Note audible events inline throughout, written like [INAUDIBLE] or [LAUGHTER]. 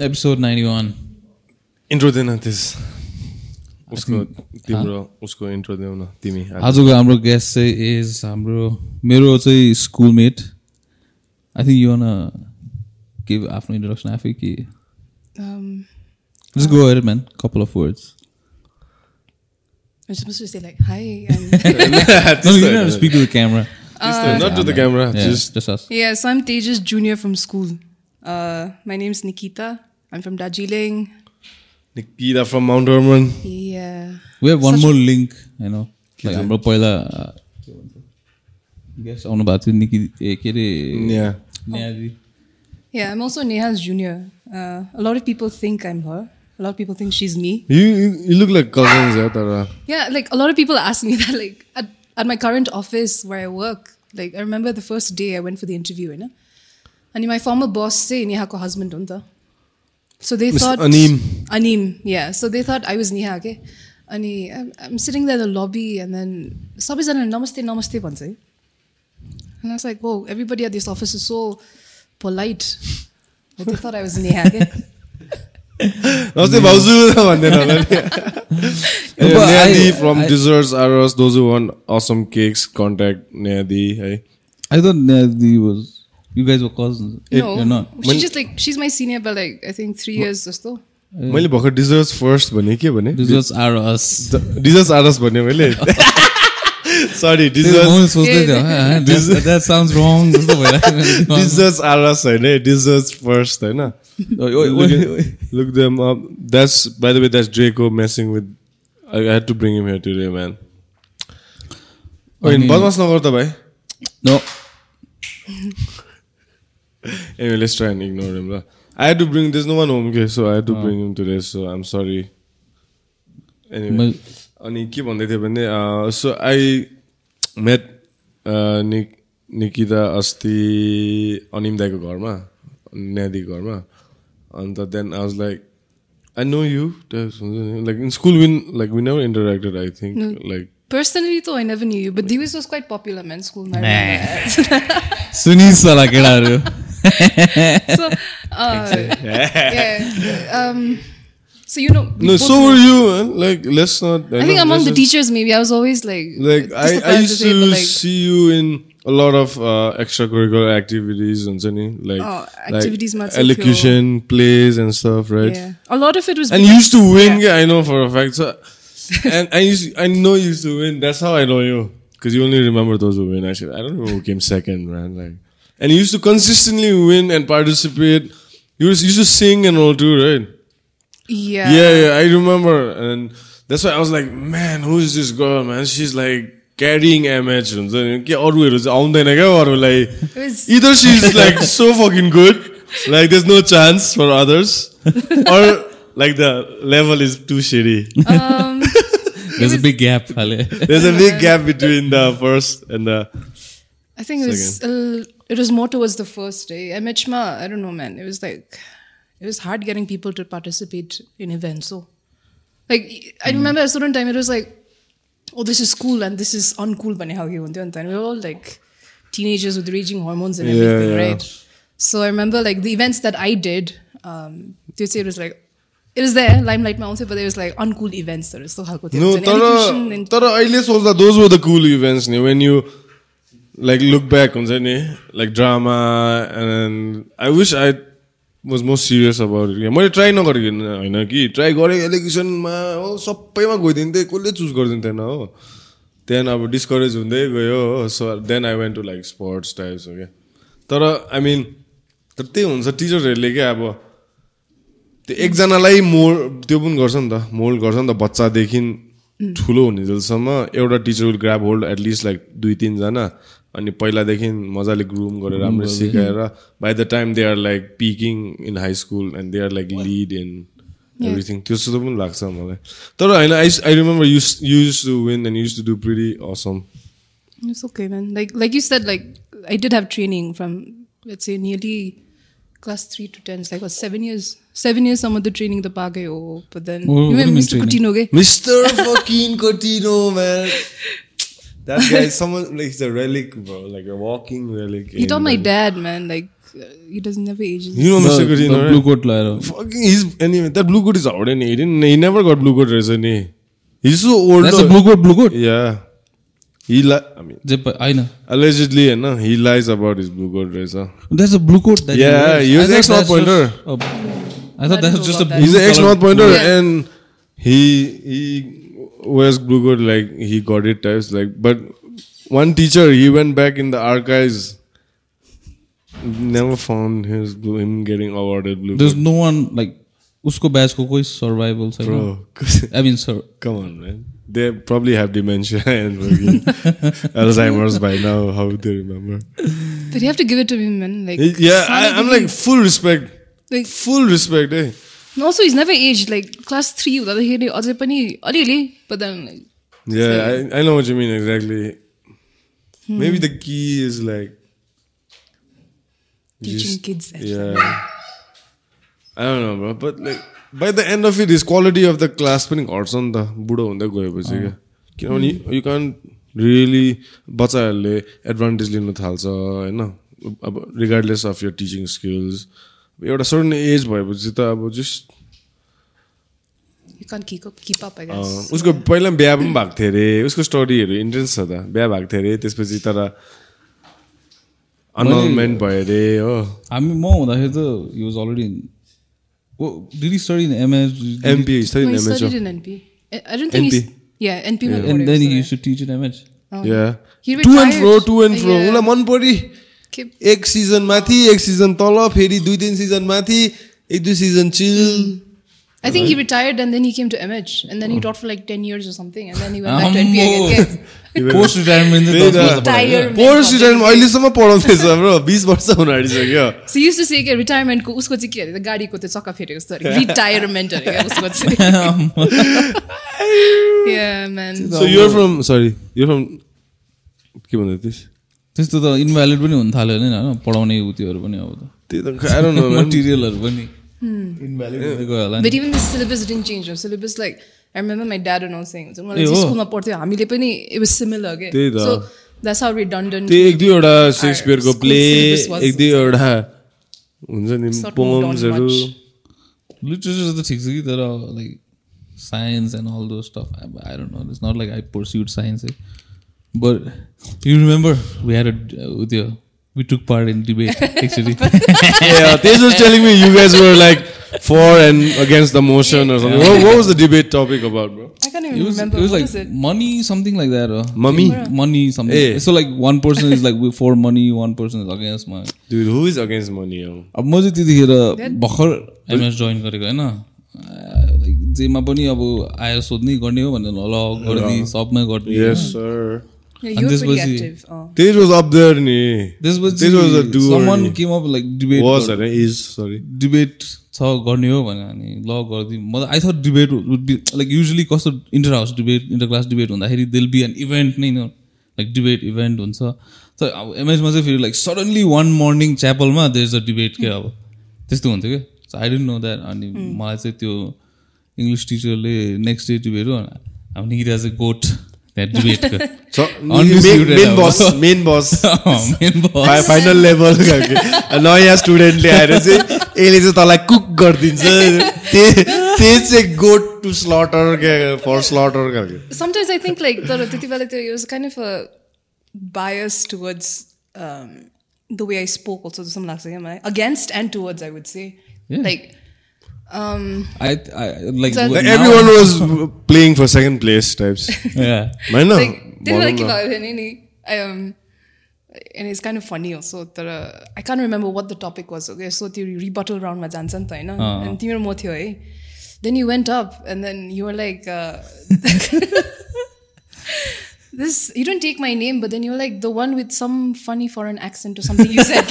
episode 91 intro then त्यस उसको तिम्रो उसको इन्ट्रो देऊ न तिमी आजको हाम्रो गेस्ट चाहिँ इज हाम्रो मेरो चाहिँ स्कुलमेट आई थिङ्क यो न के आफ्नो इन्ट्रोडक्सन आफै के Um, Just go ahead, man. Couple of words. I'm supposed to say like hi. And No, you don't have to speak to the camera. Not to the camera Yeah, just just us. yeah, so I'm Tejas Junior from school. Uh, my name's Nikita. I'm from Darjeeling. Nikita from Mount Hermon Yeah. We have one more link, you know. Like हाम्रो पहिला guest आउनु भएको थियो निकी ए के अरे Yeah. नेहाजी Yeah, I'm also Neha's junior. Uh, a lot of people think I'm her. A lot of people think she's me. You you look like cousins या तर Yeah, like a lot of people ask me [LAUGHS] that, like at, at my current office where I work. Like I remember the first day I went for the interview, you know, and my former boss say Neha ko husband unta. So they Mr. thought Aneem. Aneem, yeah. So they thought I was Neha, okay. And he, I'm, I'm sitting there in the lobby, and then sabizana namaste, namaste, bhancha है. And I was like, whoa, everybody at this office is so polite. But they thought I was Neha, okay. नमस्ते भाउजू भन्दैन होला नि But नेहादी I- from I- desserts Aras those one awesome cakes contact नेहादी है I thought Nehaji was you guys were cousins. No, You're not. she's just like she's my senior by like I think three years or so. मैले भर्खर desserts first भने के भने Desserts are us. Desserts are us भने मैले sorry त्यो desserts म सोच्दै थियो "हाँ, that- that sounds wrong जस्तो भइरहेको। डिजर्ट्स आरस होइन डिजर्ट्स फर्स्ट होइन ओइ, ओइ, ओइ, ओइ। Look them up. That's by the way, that's Draco messing with. I, I had to bring him here today, man. Oh, in mean- बदमास नगर त भाइ No. Anyway, let's try and ignore him. I had to bring. There's no one home, okay, so I had to bring him today. So I'm sorry. Anyway, अनि के भन्दै थिएँ भने so I met निक निकिता अस्ति अनिम दाईको घरमा न्यादीको घरमा अन्त then I was like I know you like in school when like we never interacted I think like Personally, though, I never knew you, but Divis was quite popular, man. School, I remember that. सुनिस होला केटाहरू so, uh, yeah. Um, so you know, No, so were you, man. Like, let's not. I think know, among the just- teachers, maybe I was always like, Like, I, I surprised used say, to like, see you in a lot of uh, extracurricular activities and something like, Oh, like activities must elocution, plays and stuff, right? yeah, a lot of it was. And you used to win, Yeah. yeah. I know for a fact. So, and I used, to, I know you used to win. That's how I know you, because you only remember those who win. Actually, I don't know who came second, man. Like, and he used to consistently win and participate. He was, used to sing and all too, right? Yeah. Yeah, yeah, I remember. And that's why I was like, man, who is this girl, man? She's like carrying image. Was... Either she's [LAUGHS] like so fucking good, like there's no chance for others, or like the level is too shitty. Um, [LAUGHS] there's a big gap, There's a big gap between the first and the I think it was uh, it was more towards the first day. MHMA, I don't know, man. It was like it was hard getting people to participate in events. So, like, I remember at a certain time it was like, oh, this is cool and this is uncool. But how you and we were all like teenagers with raging hormones and Yeah, everything, yeah. right? So I remember like the events that I did. Um, they say it was like. It was there, limelight also, but it was like uncool events. That was so hard. No, तर तर अहिले सोच्दा those were the cool events नि when you like look back हुन्छ नि like drama and I wish I was more serious about it. मैले try नगरिकन होइन कि? ट्राई गरेँ एलिगेसनमा हो सबैमा गइदिन्थेँ कसले चुज गरिदिन्थेन हो। त्यहाँदेखि अब डिस्करेज हुँदै गयो हो so then I went to like sports types हो क्या तर आई मिन तर त्यही हुन्छ टिचरहरूले क्या अब त्यो एकजनालाई मोल्ड त्यो पनि गर्छ नि त मोल्ड गर्छ नि त बच्चादेखि ठुलो हुने जेलसम्म एउटा teacher will grab hold at least like दुई तिनजना। अनि पहिलादेखि मजाले ग्रुम गरेर राम्ररी सिकाएर by the time they are like picking in high school and they are like lead in everything त्यो जस्तो पनि लाग्छ मलाई तर होइन I I remember used used to win and used to do pretty awesome It's okay, man. Like like you said, like I did have training from let's say nearly class three to ten. It's like what seven years. Seven years some of the training the pagayo. But then What- you what remember mean Mr. training? Coutinho, okay? That guy is [LAUGHS] someone like he's a relic, bro. Like a walking relic. He told my dad, man. Like he doesn't have age. You know, Mr. Gurino, right? blue coat liar. Fucking, he's anyway. That blue coat is out, and he didn't. He never got blue coat resume. He? He's so old. That's a blue coat. Blue coat. Yeah. He li- I mean, I know. Allegedly, eh, you know, he lies about his blue coat dresser. There's a blue coat. That yeah, he was ex North Pointer. I thought that was oh, just a. He's an ex North Pointer, yeah. and he he wears blue coat like he got it types like. But one teacher, he went back in the archives. Never found his blue, him getting awarded blue There's coat. no one like उसको ब्याचको कोही survival छैन Bro, I mean sir come on, man. They probably have dementia [LAUGHS] and [LAUGHS] fucking Alzheimer's by now. How would they remember? But you have to give it to him, man. Like Yeah, I, I'm like full respect, like full respect, eh? Also he's never aged. Like class three हुँदाखेरि अझै पनि अलिअलि but then like Yeah, I, I know what you mean exactly. Maybe the key is like teaching kids. that. Yeah. I don't know, bro. But like by the end of it, his quality of the class पनि घट्छ नि त बुढो हुँदै गएपछि क्या किनभने you कान रियली बच्चाहरूले एडभान्टेज लिन थाल्छ होइन अब regardless of your teaching skills एउटा सर्टन एज भएपछि त अब जस्ट. उसको पहिला बिहा पनि भएको थियो अरे उसको स्टोरीहरू इन्ट्रेन्स छ त बिहा भएको थियो अरे त्यसपछि तर अनलमेन्ट भयो अरे हो हामी म हुँदाखेरि त he was already did study in MS MP No, study he in. I don't think NP. he's yeah NP. Yeah. In MH yeah He to and retired. Fro to and fro Yeah. उसलाई मन परि Okay. एक season माथि एक season तल फेरि दुई तिन सिजन माथि एक दुई season chill I think he retired and then he came to MH and then he taught for like 10 years or something and then he went back to NP again. Okay. Post retirement. Four season अहिलेसम्म पढाउँदैछ bro बिस वर्ष हुन आँटिसक्यो So he used to say कि रिटायरमेन्टको उसको चाहिँ के अरे? गाडीको त्यो चक्का फेरेको जस्तो [LAUGHS] अरे रिटायरमेन्ट अरे उसको चाहिँ। [LAUGHS] Yeah, man. So you're from sorry you're from के भन्दै थिइस् त्यस्तो त इन्भ्यालिड पनि हुन थाल्यो नि होइन? पढाउने उत्योहरू पनि अब त। त्यही त. मटेरियलहरू पनि। इन्भ्यालिड गयो होला मलाई? स्कुलमा पढ्थ्यो। हामीले के त्यही त। एक दुईवटा सेक्सपियरको प्ले एक दुईवटा हुन्छ नि पोम्सहरू much. लिटरेचर त ठिक छ कि तर like science and all though stuff I don't know it's not like I pursued science but you remember we had त्यो we took part in debate actually yeah, they was telling me you guys were like for and against the motion or something. What, what was the debate topic about, bro? I can't even It was, remember. it was what like it? money, something like that. Uh, Mummy? Money, something. Eh. So like one person is like for money, one person is against money. Dude, who is against money? Yo? अब म चाहिँ त्यतिखेर भर्खर MS join गरेको होइन like जेमा पनि अब आयो सोध्ने गर्ने हो भनेर ल गरिदिए सबमै गरिदिए Yes, sir. And you were this pretty was the- active. Oh. Was up there, ni. This was a doer. someone came up like debate Was it? Is sorry. Debate छ गर्ने हो भने अनि ल गरिदिउँ म I thought debate would be like usually कस्तो inter house debate inter class debate हुँदाखेरि दिल बी एन इभेन्ट नै लाइक डिबेट इभेन्ट हुन्छ तर अब एमएसमा चाहिँ फेरि लाइक सडन्ली वान मर्निङ च्यापलमा देयर इज अ डिबेट के अब त्यस्तो हुन्थ्यो क्या so I didn't know that अनि मलाई चाहिँ त्यो इङ्ग्लिस टिचरले नेक्स्ट डे डिबेट हो अब निकिरहेको चाहिँ गोट नयाँ स्टुडेन्टले आएर चाहिँ यसले चाहिँ तँलाई कुक गरिदिन्छ त्यही त्यही चाहिँ गोट टु स्लटर क्या फर स्लटर खालके Sometimes I think like तर त्यति बेला त्यो it was kind of a bias towards um, the way I spoke also जस्तो लाग्छ क्या मलाई against and towards I would say Yeah. Like um, I like So- Like everyone was playing for second place types. होइन like त्यति बेला भनौँ के न। भयो भने नि um, and it's kind of funny also तर I can't remember what the topic was okay so त्यो rebuttal round मा जान्छ नि त होइन and तिम्रो म थियो है then you went up and then you were like uh, this you don't take my name but then you're like the one with some funny foreign accent or something you said.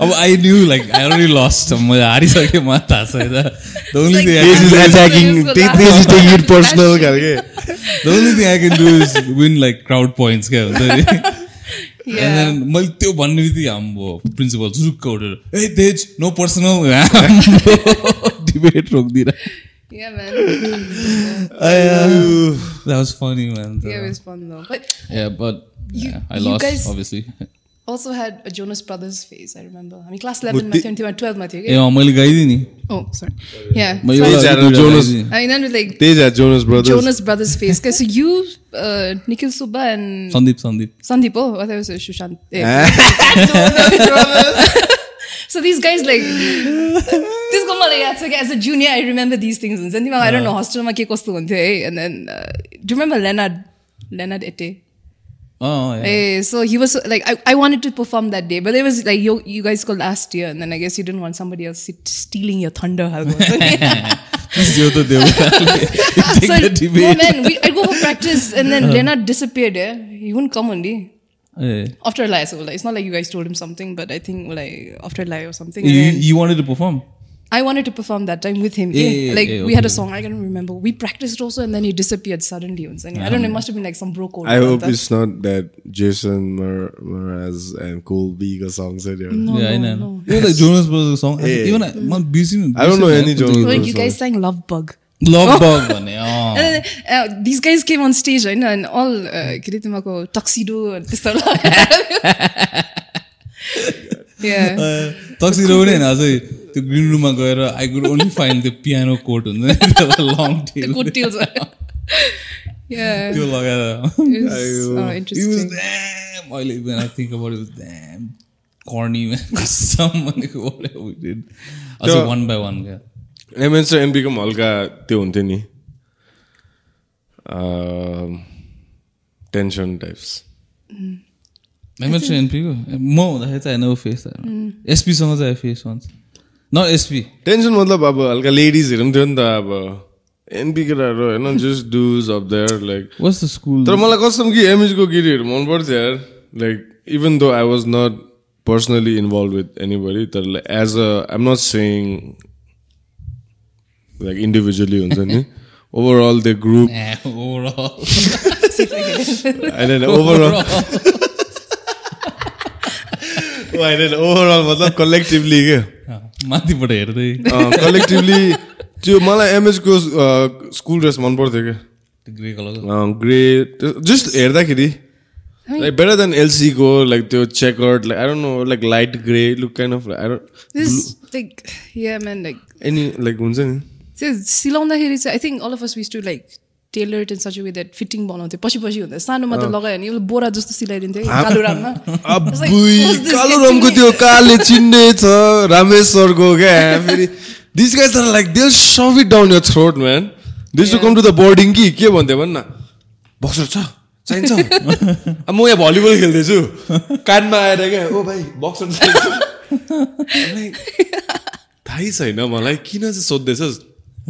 अब I knew like I already lost म हारिसकेँ म थाहा छैन the only thing This is That's attacking. useful. This this is taking it personal खालके the only thing I can do is win like crowd points क्या हुन्छ नि yeah And then मैले त्यो भन्ने बित्तिकै हाम्रो प्रिन्सिपल झुक्क उठेर ए तेज नो पर्सनल डिबेट रोकिदिएर Yeah, man. that was funny, man. Yeah, it was fun though. But Yeah, but You- yeah, I you lost guys- obviously. also had a Jonas Brothers phase, I remember. I mean, class 11 मा थियो 12 मा थियो ए अँ, मैले गाइदिएँ नि Oh, sorry. Yeah. म so I- एउटा- Jonas- दुइटा Jonas- गाइदिएँ। I mean, like त्यही छ Jonas Brothers Jonas Brothers phase. Okay, so you, uh, Nikhil so these guys like this go मलाई याद छ कि as a junior I remember these things हुन्छ नि I don't know hostelमा के कस्तो हुन्थ्यो है and then uh, do you remember Leonard Leonard Ete अँ yeah. Eh, so he was like I, I wanted to perform that day but it was like you, you guys go last year and then I guess you didn't want somebody else sit, stealing your thunder खालको हुन्छ नि। त्यो त देऊ so, Take the no, debate. man, we, I'd go for practice and then Leonard disappeared. Yeah? He wouldn't come only. A After Lai, so like, it's not like you guys told him something, but I think like after Lai or something. You, then you wanted to perform? I wanted to perform that time with him. Yeah, Yeah, yeah, like yeah, we had a song, I can't remember. We practiced also, and then he disappeared suddenly. And I don't know, it must have been like some bro code. I hope something. it's not that Jason Mar- Mraz and Cole Beagle songs that you're. No, yeah, I no, know. no. Even like mm. Jonas Brothers song. Yeah. Even I, man, busy. I don't know any Jonas Brothers you guys sang Love Bug. Love Bug भने अँ And then, uh, these guys came on stage, right? And all, uh, के अरे तिमीहरूको tuxedo त्यस्तो. तक्सिरो पनि होइन अझै त्यो ग्रिन रुममा गएर आई कुड ओन्ली फाइन्ड त्यो पियानो कोट हुन्छ long The tail good deals. yeah. त्यो लगाएर It was uh, It was interesting. damn. अहिले when I think about it, it was damn corny man. Some भनेको whatever we did. अझै त्यो- one by one क्या MN र एनपीको पनि हल्का त्यो हुन्थ्यो नि टेन्सन टाइप्स मेमोरी छ एनपीको म हुँदाखेरि चाहिँ नेभर फेस एसपीसँग चाहिँ face once not SP tension मतलब अब हल्का लेडिजहरू पनि थियो नि त अब। एनपी केटाहरू होइन just dudes of there like what's the school तर मलाई कस्तो कि एमएचको गिरीहरू मन पर्थ्यो यार। Like even though I was not personally involve with anybody तर as a I'm not saying like individually हुन्छ नि ओभरअल द ग्रुप होइन ओभरअल होइन ओभरअल मतलब कलेक्टिभली क्या माथिबाट हेर्दै। कलेक्टिभली त्यो मलाई एमएचको स्कुल ड्रेस मन पर्थ्यो क्या ग्रे कलर ग्रे जस्ट हेर्दाखेरि लाइक बेटर देन एलसीको लाइक त्यो checkered like I don't know like light grey look kind of I don't This, like, yeah, man, like, any like हुन्छ नि त्यो सिलाउँदाखेरि चाहिँ I think all of us was to like tailor it in such way that fitting बनाउँथ्यो पछि पछि हुँदा सानोमा त लगायो भने उसले बोरा जस्तो सिलाइदिन्थ्यो कालो राममा कालो me? त्यो काले चिन्ने छ रामेश्वरको क्या फेरि this guys are like they shove it down your throat man this to come to the boarding कि के भन्थ्यो भन् न बक्सर छ चाहिन्छ म यहाँ भलिबल खेल्दैछु कानमा आएर क्या ओ भाइ बक्सर थाहै छैन मलाई किन चाहिँ सोध्दैछस्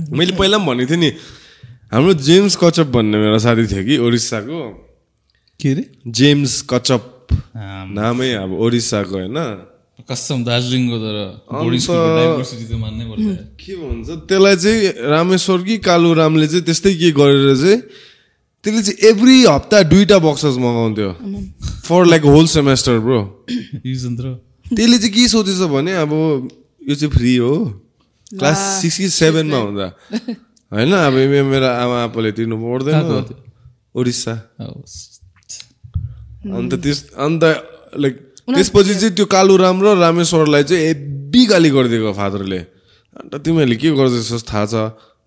मैले पहिला पनि भनेको थिएँ नि हाम्रो जेम्स कचप भन्ने मेरो साथी थियो कि ओडिसाको। के अरे? जेम्स कचप नामै अब ओडिसाको होइन। कसम दार्जिलिङको तर के भन्छ त्यसलाई चाहिँ रामेश्वर कि कालु रामले चाहिँ त्यस्तै के गरेर चाहिँ त्यसले चाहिँ एभ्री हप्ता दुईटा boxes मगाउँथ्यो। For like whole semester bro त्यसले चाहिँ के सोचेछ भने अब यो चाहिँ फ्री हो। क्लास सिक्स कि सेभेनमा हुँदा होइन अब मेरो आमा आप्पाले तिर्नु पर्दैन? ओडिसा अन्त त्यस अन्त लाइक त्यसपछि चाहिँ त्यो कालु राम र रामेश्वरलाई चाहिँ हेब्बी गाली गरिदिएको फादरले अन्त तिमीहरूले के गर्दैछस् थाहा छ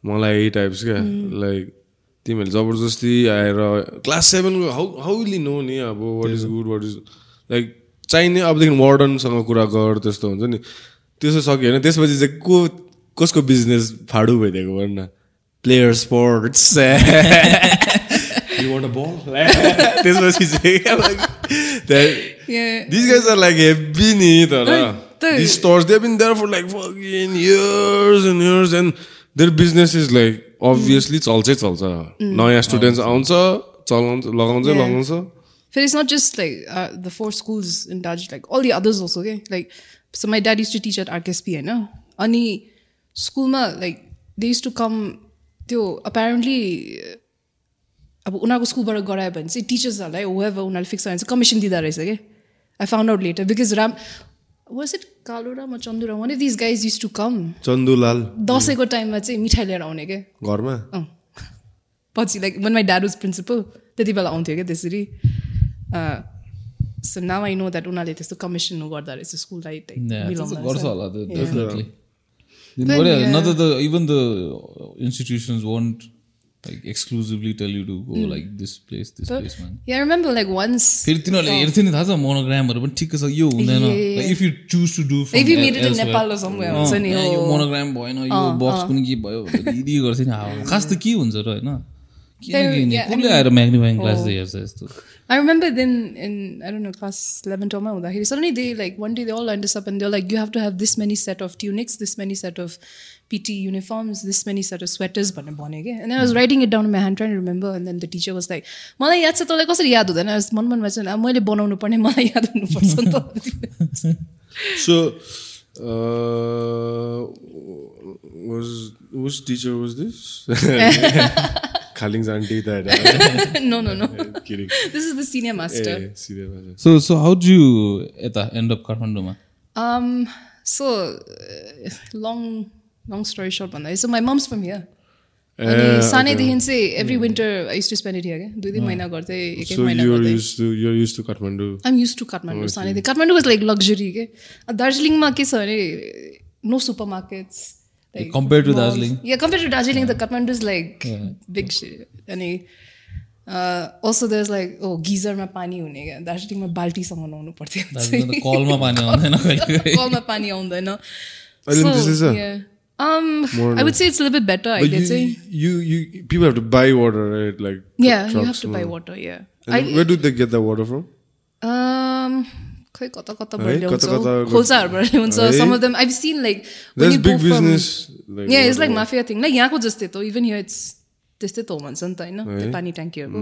मलाई यही टाइप्स क्या लाइक तिमीहरूले जबरजस्ती आएर क्लास सेभेनको हाउ हाउ लिनु नि अब what is good what is like चाहिने अबदेखि वार्डनसँग कुरा गर त्यस्तो हुन्छ नि त्यसो सक्यो होइन त्यसपछि चाहिँ को कसको बिजनेस फाडु भइदिएको भन न player sports You want a ball? त्यसपछि. These guys are like heavy नि तर These stores, they've been there for like fucking years and years and their business is like obviously चल्छै चल्छ नयाँ स्टुडेन्ट्स आउँछ चलाउँछ लगाउँछ. लगाउँछ But it's not just like uh, the four schools in Daj, like all the others also, okay? Like, so my dad used to teach at RKSP, ma, like, they used to come, त्यो apparently, अब उनीहरूको स्कुलबाट गरायो भने चाहिँ टिचर्सहरूलाई whoever उनीहरूले fix भने चाहिँ कमिसन दिँदो रहेछ कि? I found out later because Ram was it Kaloram Chanduram one of this guys used to come Chandulal. दसैँको टाइममा चाहिँ मिठाई लिएर आउने क्या घरमा? पछि like one my dad was principal त्यति बेला आउँथ्यो क्या त्यसरी? So now I know that उनीहरूले त्यस्तो कमिसन गर्दा रहेछ स्कुललाई गर्छ। होला But yeah. Not the even the institutions won't like exclusively tell you to go like this place, this place, man. Yeah, I remember like once. फेरि तिनीहरूले हेर्थ्यो नि थाहा छ मोनोग्रामहरू पनि ठिकै छ यो हुँदैन Yeah. If you choose to do If you made it in Nepal or somewhere, हुन्छ नि, यो हो। मोनोग्राम भएन यो बक्स पनि के भयो भनेर दिदी गर्थ्यो नि हावा खास त के हुन्छ र होइन yeah, I कसले आएर म्याग्निफाइङ ग्लास हेर्छ यस्तो I remember then in I don't know class eleven or हुँदाखेरि suddenly they like one day they all lined us up and they're like you have to have this many set of tunics, this many set of PT uniforms, this many set of sweaters भनेर भन्यो क्या and then I was writing it down in my hand trying to remember and then the teacher was like मलाई याद छ तँलाई कसरी याद हुँदैन I was मन मनमा चाहिँ अब मैले बनाउनु पर्ने मलाई याद हुनुपर्छ नि त So, uh, was which teacher was this? [LAUGHS] Khaling's auntie that. no no no Kidding. this is the senior master Yeah, serious. So so how do you यता एन्ड अप काठमाडौँमा Um, so uh, long, long story short, so my mom's from here. अनि Uh, सानैदेखि चाहिँ every winter used to spend it here क्या दुई तिन महिना गर्दै एक एक So महिना you're गर्दै used to you're used to Kathmandu. I'm used to Kathmandu सानैदेखि काठमाडौँ वाज लाइक लग्जरी के दार्जिलिङमा के छ भने no supermarkets Compared to Darjeeling? Yeah compare to Darjeeling the Kathmandu is like big अनि also there is like oh गिजरमा पानी हुने क्या दार्जिलिङमा बाल्टीसँग नुहाउनु पर्थ्यो दार्जिलिङ त कलमा पानी आउँदैन कहिले कलमा पानी आउँदैन अहिले पनि त्यस्तै छ? yeah. Um, I would say it's a little bit better. I But did you, say. you, you, people have to buy water, right? Like Yeah, you have trucks, to buy no? water. Yeah. And then where do they get the water from? Um, खै कता कता है, कता कता गर- खोल्साहरूबाट ल्याउँछ है? some of them I've seen like when There's you go big from business. Like yeah it's like water. mafia thing. Like यहाँको जस्तै त even here it's त्यस्तै त हो भन्छ नि त होइन त्यो पानी ट्याङ्कीहरूको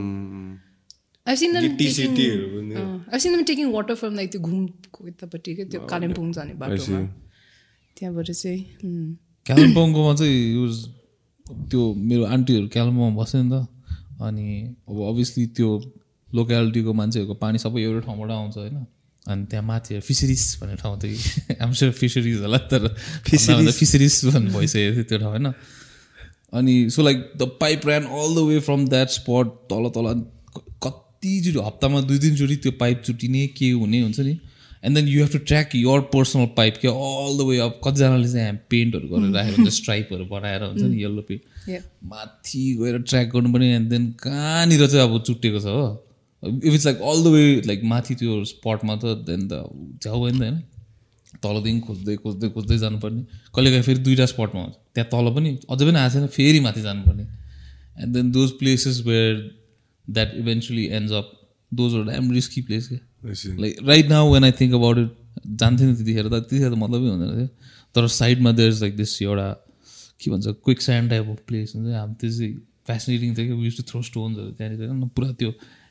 I've seen them taking water from like त्यो घुमको यतापट्टि के त्यो कालिम्पोङ जाने बाटोमा त्यहाँबाट चाहिँ. कालिम्पोङकोमा चाहिँ युज त्यो मेरो आन्टीहरू कालिम्पोङमा बस्यो नि त अनि अब अभियसली त्यो लोकेलिटीको मान्छेहरूको पानी सबै एउटै ठाउँबाट आउँछ होइन? अनि त्यहाँ माथि फिसरिज भन्ने ठाउँ थियो कि? [LAUGHS] आमसर फिसरिज होला तर फिसरिज भन्ने भइसकेको थियो त्यो ठाउँ होइन? अनि so like the pipe ran all the way from that spot तल तल क- कतिचोटि हप्तामा दुई तिनचोटि त्यो पाइप चुटिने के हुने हुन्छ नि? And then you have to track your personal pipe क्या अल द वे अब कतिजनाले चाहिँ पेन्टहरू गरेर राखेको हुन्छ स्ट्राइपहरू बनाएर हुन्छ नि येल्लो पेन्ट Yeah. माथि गएर ट्र्याक गर्नु पनि एन्ड देन कहाँनिर चाहिँ अब चुट्टिएको छ हो? If it's like all the way like माथि त्यो स्पटमा त देन त झ्याउ भयो नि त होइन तलदेखि खोज्दै खोज्दै खोज्दै जानुपर्ने। कहिलेकाहीँ फेरि दुइटा स्पटमा हुन्छ। त्यहाँ तल पनि अझै पनि आएको छैन फेरि माथि जानुपर्ने। And then those places where that eventually ends up those are damn risky place क्या. Like right now when I think about it जान्थेँ नि त्यतिखेर त। त्यतिखेर त मतलबै हुँदैन थियो। तर साइडमा देयर इज लाइक दिस एउटा के भन्छ quicksand type of place हुन्छ। हामी त्यो चाहिँ फेसिनेटिङ थियो कि। युज टु थ्रो स्टोन्सहरू त्यहाँनिर। पुरा त्यो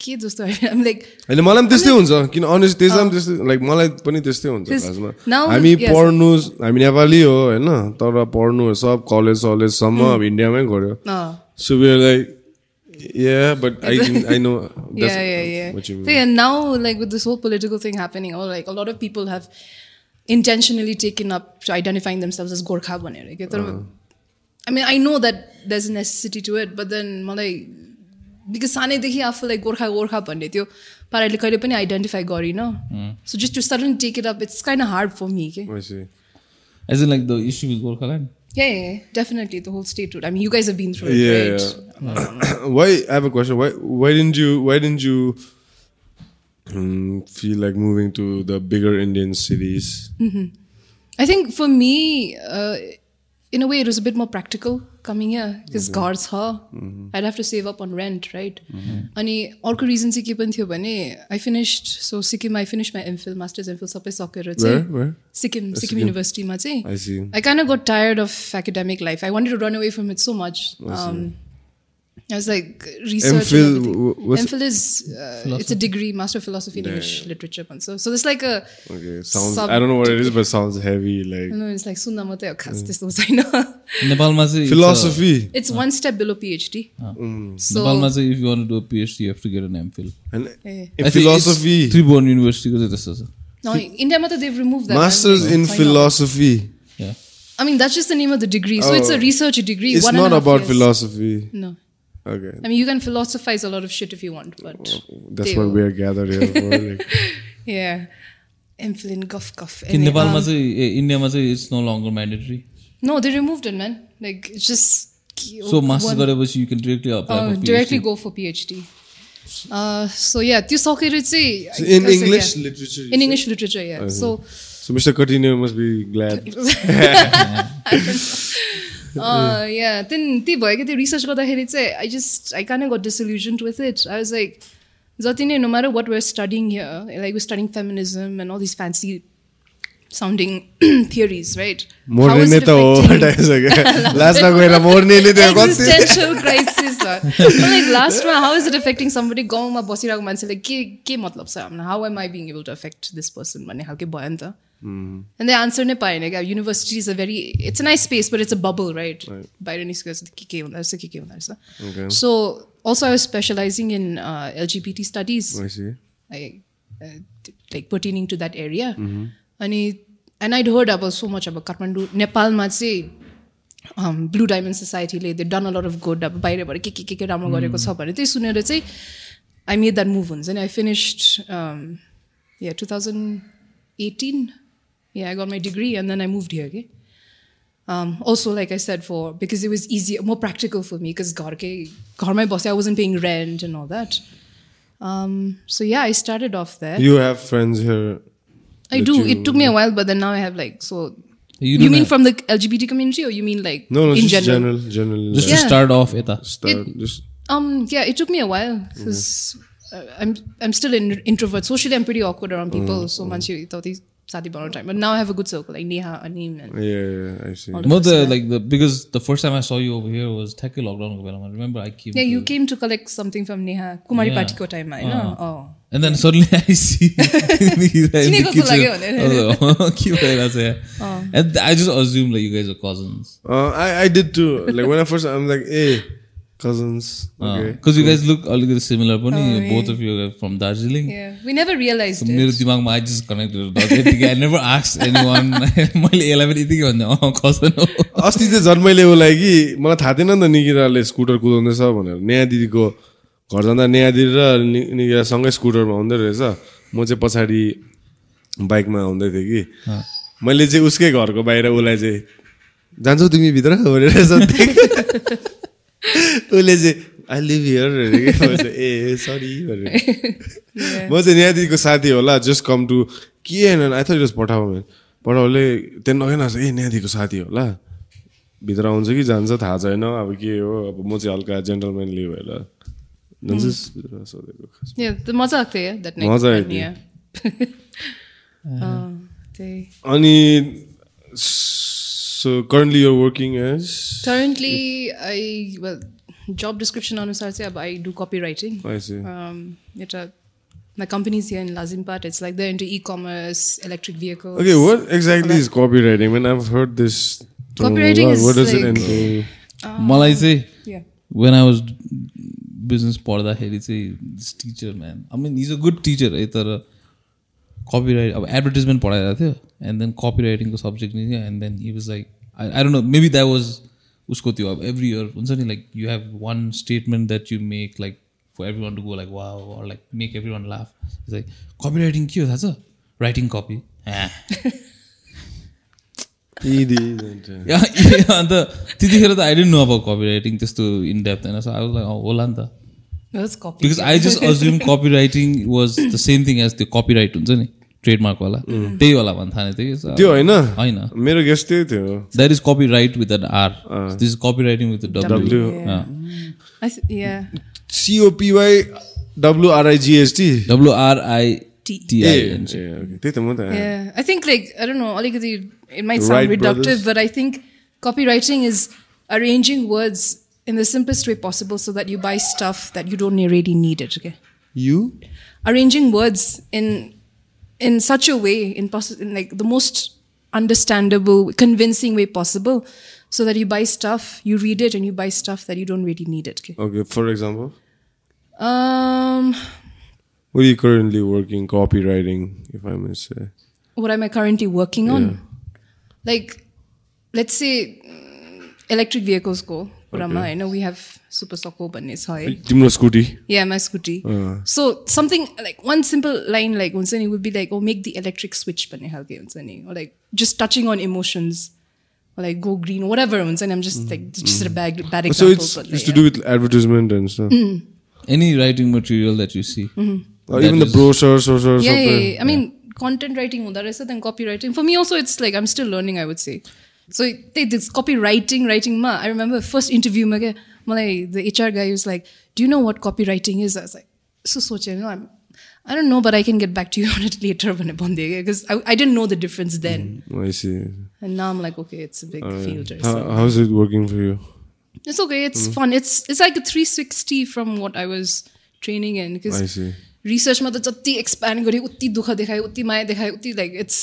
के जस्तो I'm like, होइन मलाई पनि त्यस्तै हुन्छ किन अनेस्ट त्यसमा पनि त्यस्तै लाइक मलाई पनि त्यस्तै हुन्छ खासमा हामी. पढ्नु हामी नेपाली हो होइन तर पढ्नु सब कलेज सलेजसम्म अब इन्डियामै गऱ्यो oh. So like yeah but I I know that's yeah, yeah, yeah. what you mean So yeah, now like with this whole political thing happening, or like a lot of people have intentionally taken up to identifying themselves as Gorkha तर I mean I know that there's a necessity to it, but then मलाई because सानैदेखि आफू like Gorkha Gorkha भन्ने त्यो पाराले कहिले पनि identify गरिनँ so just to sudden take it up it's kind hard for me के I see As in like the issue with Gorkhaland. Yeah, yeah, yeah, definitely the whole statehood. I mean, you guys have been through it, yeah, right? [CLEARS THROAT] why I have a question why why didn't you why didn't you um, feel like moving to the bigger Indian cities I think for me, uh, in a way, it was a bit more practical coming here because घर छ I'd have to save up on rent, right? अनि अर्को reason चाहिँ के पनि थियो भने I finished so Sikkim I finish my MPhil masters MPhil सबै सकेर Where? चाहिँ Where? सिक्किम सिक्किम युनिभर्सिटीमा चाहिँ I see. I kind of got tired of academic life. I wanted to run away from As like research. MPhil, MPhil is uh, it's a degree, master of philosophy in yeah, English yeah. literature, and so so it's like a. Okay, sounds. I don't know what it is, but sounds heavy. Like no, it's like sunna mate akhas this was I know. [LAUGHS] Nepal philosophy. It's, one step below PhD. Ah. Mm. So Nepal mazi if you want to do a PhD, you have to get an MPhil. And yeah. in philosophy. Tribhuvan University ko this is. No, India mate they've removed that. Masters in philosophy. Yeah. I mean that's just the name of the degree. So oh, it's a oh. research degree. It's not about philosophy. No. Okay, I mean, you can philosophize a lot of shit if you want, but that's they what will- we are gathered here for. Like, [LAUGHS] yeah. MPhil in guff guff. कि Anyway, नेपालमा um, चाहिँ ए इन्डियामा चाहिँ it's no longer mandatory No, they removed it, man. Like it's just so masters one- गरेपछि you can directly uh, apply directly go for PhD. Uh, so yeah, त्यो सकेर चाहिँ so in I was like, English yeah. literature. you In say? English literature, yeah. So So Mr. Coutinho must be glad. [LAUGHS] [LAUGHS] [LAUGHS] uh, yeah, then त्यही भयो क्या त्यो research गर्दाखेरि चाहिँ I just I can got disillusioned with it I was like जति नै no matter what we're studying here like we studying feminism and all this fancy sounding theories right मर्ने नै त हो टाइसक्यो लास्टमा गएर मर्नेले त्यो कति existential crisis लाइक लास्टमा how is it affecting somebody गाउँमा बसिरहेको मान्छेले के के मतलब छ how am I being able to affect this person भन्ने खालके भयो नि त एन्ड द आन्सर नै पाएन क्या university is a very it's a nice space but it's a bubble right बाहिर निस्केर के के हुँदो रहेछ के के हुँदो रहेछ so also I was specializing in LGBT studies like pertaining to that area. अनि एन्ड आइड हर्ड अब सो मच अब काठमाडौँ नेपालमा चाहिँ Blue Diamond सोसाइटीले they done a lot of good अब बाहिरबाट के के के के राम्रो गरेको छ भने त्यही सुनेर चाहिँ आई मेड द्याट मुभ हुन्छ नि I finished yeah two thousand eighteen Yeah, I got my degree and then I moved here. Okay? Um, also, like I said, for because it was easier, more practical for me because ghar ke my boss, I wasn't paying rent and all that. Um, so yeah, I started off there. You have friends here. I do. It took me a while, but then now I have like so. You, you mean have. from the LGBT community, or you mean like no, no, in general? general, general just to start off, Ita. Start, it, just. Um. Yeah, it took me a while mm-hmm. because. Mm. Uh, I'm I'm still an introvert. Socially, I'm pretty awkward around people. Mm, so mm. once you thought these sati बनाउने time, but now I have a good circle like Neha, Anim, and yeah, yeah, I see. All the म त first like the because the first time I saw you over here was ठ्याक्कै लकडाउनको बेलामा remember I came yeah, you came to collect something from Neha Kumari Yeah. Patiko time, I know. Oh. And then suddenly I see चिनेको जस्तो लाग्यो भनेर। के भइरहेछ And I just assume like you guys are cousins. Uh, I I did too. Like when I first, I'm like, hey, cousins. Okay. Because you guys look अलिकति similar पनि Oh, both of you are from Darjeeling. Yeah, we never realized it. मेरो दिमागमा I just connected I never ask anyone मैले यसलाई पनि यतिकै भन्ने अँ कसन हो अस्ति चाहिँ जन्मैले उसलाई कि मलाई थाहा थिएन नि त निकिराले स्कुटर कुदाउँदैछ भनेर नेहा दिदीको घर जाँदा नेहा दिदी र नि- निकिरा सँगै स्कुटरमा आउँदै रहेछ म चाहिँ पछाडि बाइकमा आउँदै थिएँ कि मैले चाहिँ उसकै घरको बाहिर उसलाई चाहिँ जान्छौ तिमी भित्र भनेर। [LAUGHS] उसले चाहिँ I live here a sorry भनेर म चाहिँ दिदीको साथी होला जस्ट कम टु के होइन आई थट पठाऊ पठाउले त्यहाँ नगेन ए नेहा दिदीको साथी होला भित्र आउँछ कि जान्छ थाहा छैन अब के हो अब म चाहिँ हल्का जेन्टलमेनली भएर सोधेको मजा आएको थियो अनि So currently you're working as currently I well job description अनुसार चाहिँ अब I do copywriting. I Um, एउटा my company's here in Lazimpat. It's like they're into e-commerce, electric vehicles. Okay, what exactly is copywriting? When I've heard this, term, Copywriting what, is what does it like- entail? मलाई चाहिँ Yeah. When I was business पढ्दाखेरि चाहिँ this teacher man I mean is a good teacher है तर copy right अब advertisement पढाइरहेको थियो and then copy राइटिङको सब्जेक्ट नि and then he was like I I don't know maybe that was उसको त्यो अब एभ्री इयर हुन्छ नि like you have one statement that you make like for everyone to go like वा or like make everyone laugh like copy writing के हो थाहा छ राइटिङ कपी अन्त त्यतिखेर त आई डेन्ट नो अब कपी राइटिङ त्यस्तो इन डेप्थ होइन सो आई लाइक होला नि त. Because I just assume copywriting was the same thing as त्यो कपी राइट हुन्छ नि ट्रेडमार्कवाला त्यही होला भन्न थाले थियो त्यो होइन होइन मेरो गेस्ट त्यही थियो that is copyright with an R this is copywriting with W I th- yeah. COPY WRIGST WRI T. TIN त्यही त म त Yeah, I think like I don't know. Alikati, it might sound Wright reductive, brothers. but I think copywriting is arranging words in the simplest way possible so that you buy stuff that you don't really need it. Okay, you arranging words in in such a way, in, in like the most understandable, convincing way possible, so that you buy stuff, you read it, and you buy stuff that you don't really need it. Okay. okay for example. Um. What are you currently working copywriting, if I may say? What am I currently working on? Yeah. Like, let's say mm, electric vehicles go. Kurama, okay. I know we have Super Socko banne छ है. तिम्रो scooty Yeah, my scooty. So something like one simple line like हुन्छ नि would be like, oh, make the electric switch भन्ने खालके हुन्छ नि. Or like just touching on emotions. Or like go green, whatever हुन्छ नि. I'm just like just a bad bad So example. it's, but it's like, to do with advertisement and stuff. Any writing material that you see Or even the brochures or yeah, yeah, something. yeah. I mean, content writing हुँदो रहेछ then copywriting. For me also, it's like I'm still learning, I would say. So they, this copywriting, writing ma. I remember first interview ma के मलाई the HR guy was like, "Do you know what copywriting is?" I was like, "So सोचे no, I'm, I don't know, but I can get back to you on it later भने भनिदियो क्या because I, I didn't know the difference then, I see. and now I'm like, okay, it's a big field. Or How, so. how's it working for you? It's okay. It's fun. It's it's like a 360 from what I was training in because I see. रिसर्चमा त जति expand गऱ्यो उति दुःख देखायो उति माया देखायो उति like it's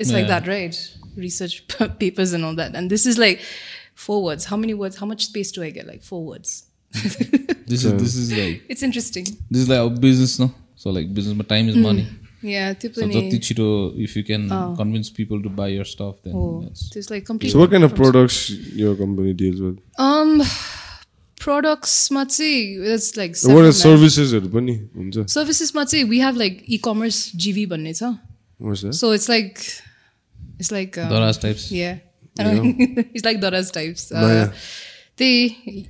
it's like that right research papers and all that and this is like four words. How many words? How much space do I get? Like four words. [LAUGHS] this so, is this is like it's interesting. This is like our business, no? So like business, but time is mm. money. Yeah, so if you can oh. convince people to buy your stuff, then oh. that's like completely. So what kind of products your company deals with? Um, products matzi that's like what are services bani services matzi we have like e-commerce GV banne. What's that? So it's like, it's like. Um, types. Yeah. It's [LAUGHS] like Dora's types. No, yeah. They,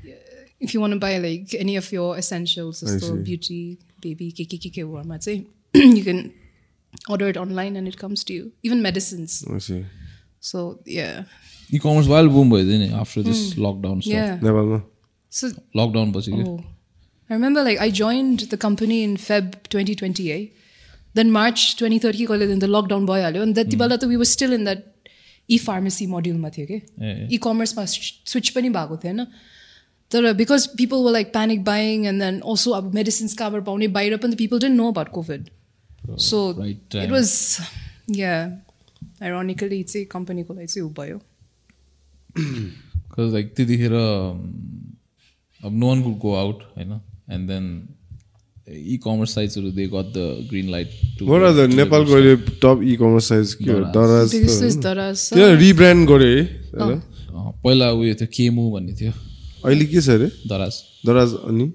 if you want to buy like any of your essentials, so beauty, baby, kiki kiki, I'd say [CLEARS THROAT] you can order it online and it comes to you. Even medicines. I see. So yeah. E-commerce wild boom boy, didn't it? After this mm. lockdown stuff. Yeah. Never. So lockdown was oh. I remember like I joined the company in Feb 2020. Eh? Then March 2030 the lockdown boy and that mm. we were still in that e pharmacy मोड्युलमा थियो कि। इ कमर्समा switch पनि भएको थिएन तर because people were like panic buying and then also अब medicines कहाँबाट पाउने बाहिर पनि people didn't know about COVID so it. Was yeah ironically चाहिँ कम्पनीको लागि चाहिँ ऊ भयो। लाइक त्यतिखेर um, अब no one could go out होइन? And then e commerce साइट्सहरू they got the green light to What are the नेपालको अहिले टप इ कमर्स साइज के हो दराज रिब्रान्ड गरे है? पहिला उयो थियो केमु भन्ने थियो अहिले के छ अरे दराज दराज अनि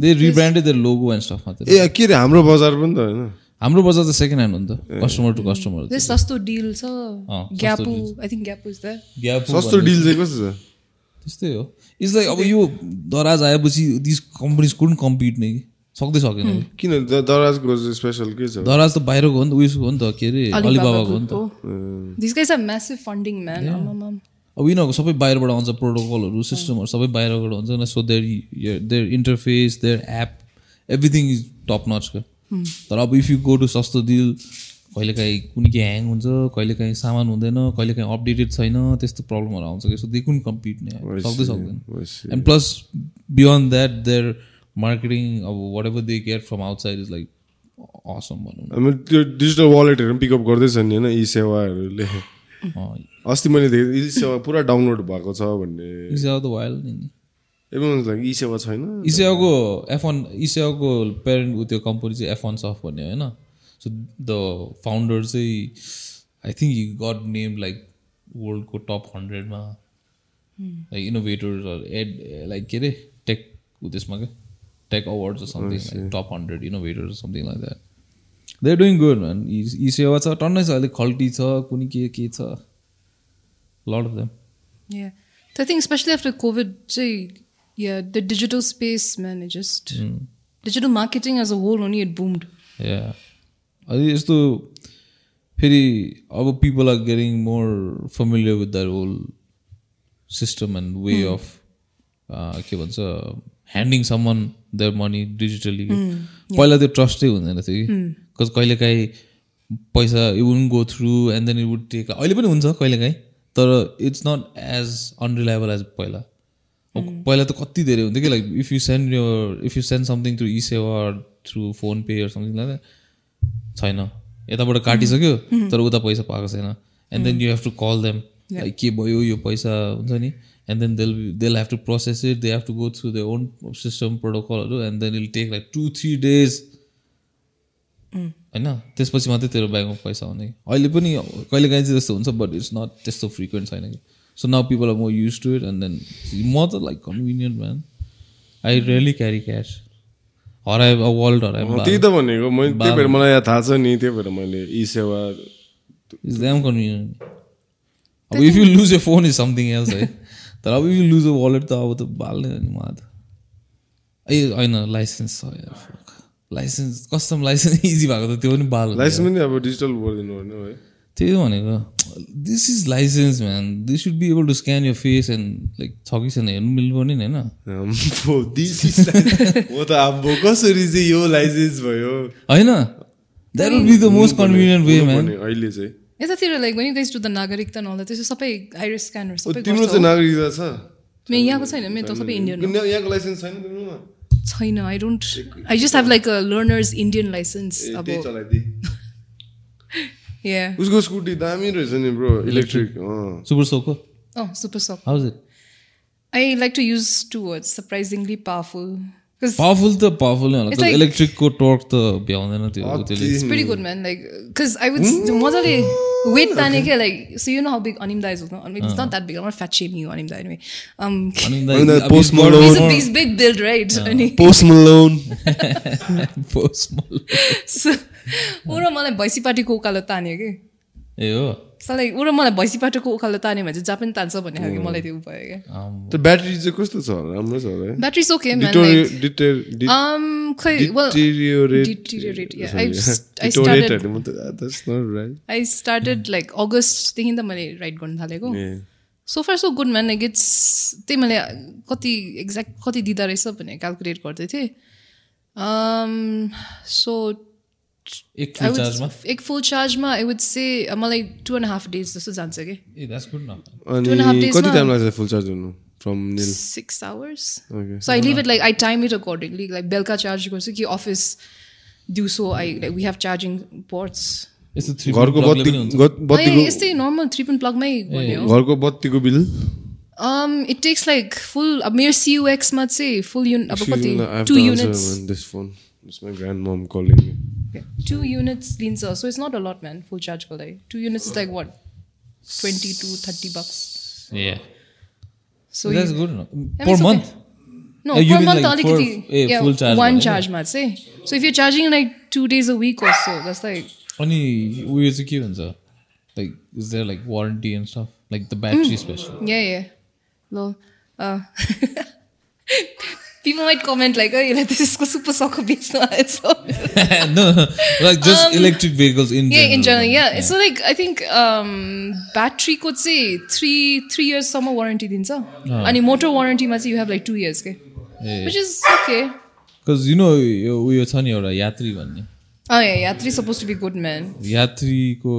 they rebranded their logo and stuff मात्र ए के अरे हाम्रो बजार पनि त होइन। हाम्रो बजार त सेकेन्ड ह्यान्ड हो नि त। Customer to customer This Sasto Deal छ। Sasto Gyapu deal. I think Gyapu is the Sasto Deal चाहिँ कस्तो छ? त्यस्तै हो। इट्स लाइक अब यो दराज आएपछि दिस कम्पनीज कुन कम्पिट नै। कि सक्दै सकेन किन? दराजको स्पेसल के छ? दराज त बाहिरको हो नि त उयसको हो नि त के अरे अलिबाबाको हो नि त. अब यिनीहरूको सबै बाहिरबाट आउँछ प्रोटोकलहरू सिस्टमहरू सबै बाहिरबाट हुन्छ न so their their interface their app everything is top notch क्या तर अब if you go to Sasto Deal कहिलेकाहीँ कुनै के ह्याङ हुन्छ कहिलेकाहीँ सामान हुँदैन कहिलेकाहीँ अपडेटेड छैन त्यस्तो प्रब्लमहरू आउँछ कि। सो दे कुन कम्पिट नै सक्दै सक्दैन. And plus beyond that their marketing अब whatever they get from outside is like awesome भनौँ त्यो डिजिटल वालेटहरू पनि पिकअप गर्दैछ नि होइन ई सेवाहरूले। अँ, अस्ति मैले देखेँ ई सेवा पुरा डाउनलोड भएको छ भन्ने। इसेवा त भइहाल्यो नि एभ्रिवान्स लाइक ई सेवा छैन। इसेवाको एफ वान इसेवाको पेरेन्ट ऊ त्यो कम्पनी चाहिँ एफ वान सफ्ट भन्ने होइन। सो द फाउन्डर चाहिँ I think he got name like वर्ल्डको टप हन्ड्रेडमा लाइक इनोभेटर्स एड लाइक के अरे टेक ऊ त्यसमा क्या। Tech awards something like top hundred innovators something like that they are doing good man e Sewa छ टन्नै छ अलिक खल्टी छ कुनै के के छ load of them Yeah. So I think especially after COVID, say, yeah, the digital space, man, it just digital marketing as a whole only it boomed. या अहिले यस्तो फेरि अब people are getting more familiar with the whole system and way of के भन्छ handling Saman their money digitally पहिला त्यो ट्रस्टै हुँदैन थियो कि। बिकज कहिलेकाहीँ पैसा you won't go through and then you would take अहिले पनि हुन्छ कहिलेकाहीँ तर it's not as unreliable as पहिला। अब पहिला त कति धेरै हुन्थ्यो कि like if you send your if you send something through Sewa through Fonepay something छैन। यताबाट काटिसक्यो तर उता पैसा पाएको छैन। And then you have to call them like के भयो यो पैसा हुन्छ नि? And then they'll they'll have to process it they have to go through the own system प्रोटोकलहरू and then will take like two three days होइन त्यसपछि मात्रै तेरो ब्याङ्कमा पैसा आउने अहिले पनि कहिले काहीँ चाहिँ त्यस्तो हुन्छ बट इट्स नट त्यस्तो फ्रिक्वेन्ट छैन कि। So now people are more used to it and then म त like convenient man I really carry cash हराए वर्ल्ड हराए त्यही त भनेको। मैले त्यही भएर मलाई थाहा छ नि त्यही भएर मैले eSewa it's damn convenient अब if you lose a phone is something else है तर अब यु लुज अ वालेट त अब त बाल्ने नि मलाई त। ए होइन लाइसेन्स छ लाइसेन्स कस्टम लाइसेन्स [LAUGHS] इजी भएको त त्यो पनि बाल लाइसेन्स पनि अब डिजिटल गरिदिनु पर्ने है त्यही भनेको। This is licence man this should be able to scan your face and like छ कि छैन हेर्नु मिल्नु पर्ने नि होइन? [LAUGHS] [LAUGHS] अब कसरी चाहिँ यो लाइसेन्स भयो? होइन? That would be the most convenient way man भने अहिले चाहिँ। यतातिर like when you guys do the नागरिकता and all that त्यसो सबै आइरिस स्क्यानर सबै तिम्रो चाहिँ नागरिकता छ? मेरो यहाँको छैन? मेरो त सबै इन्डियन यहाँको लाइसेन्स छैन तिम्रोमा छैन I don't I just have like a learner's Indian licence अब या [LAUGHS] उसको स्कुटी दामी रहेछ नि ब्रो इलेक्ट्रिक सुपर सोको अँ super suck how's it I like to use two words surprisingly powerful powerful त पावरफुल नै इलेक्ट्रिकको टर्क त भ्याउँदैन त्यो त्यसले it's pretty good man like because I would मजाले weight ताने क्या like so you know how big Animda is I mean it's not that big I'm not fat shaming you Animda anyway um he's a he's big build right अनि Post Malone post Malone. so ऊ र मलाई भैँसीपाटीको उकालो तान्यो कि ए हो सलाई ऊ र मलाई भैँसीपाटीको उकालो तान्यो भने चाहिँ जहाँ पनि तान्छ भन्ने खालको मलाई त्यो भयो क्या। ब्याट्री चाहिँ कस्तो छ राम्रो छ battery okay um. I started like अगस्तदेखि त मैले राइड गर्न थालेको. So far so good man like it's त्यही मैले कति एक्ज्याक्ट कति दिँदो रहेछ भनेर क्यालकुलेट गर्दै थिएँ। सो एक फुल चार्जमा एक फुल चार्जमा आई वुड से मलाई टु एन्ड हाफ डेज जस्तो जान्छ कि अनि कति टाइम लाग्छ फुल चार्ज हुनु from nil six hours. So I leave it like I time it accordingly like बेलुका चार्ज गर्छु कि अफिस दिउँसो I like we have charging ports यस्तो घरको बत्ती नर्मल थ्री पिन प्लगमै घरको बत्तीको bill Um, it takes like full. अब मेरो CUX मा चाहिँ full unit अब कति two units. This phone It's my grandmom calling me. Two units लिन्छ so it's not a lot man full charge को लागि two units is like what twenty to thirty bucks. A So that's you, good न Yeah, per it's okay. Month no you per mean month like for- अलिकति ए, yeah full charge one मा, charge मा चाहिँ so if you're charging like two days a week or so that's like अनि उयो चाहिँ के भन्छ like is there like warranty and stuff like the battery special yeah yeah lol uh [LAUGHS] [LAUGHS] people might comment like oh यसलाई त्यसको super सको बेच्नु आएछ no like just electric vehicles in Um, Yeah, in general, general yeah. So like I think um battery को चाहिँ three three years सम्म warranty दिन्छ अनि motor warranty चाहिँ you have like two years के ए which is okay. Because you know यो उयो छ नि एउटा यात्री भन्ने Oh yeah, यात्री supposed to be good man. यात्रीको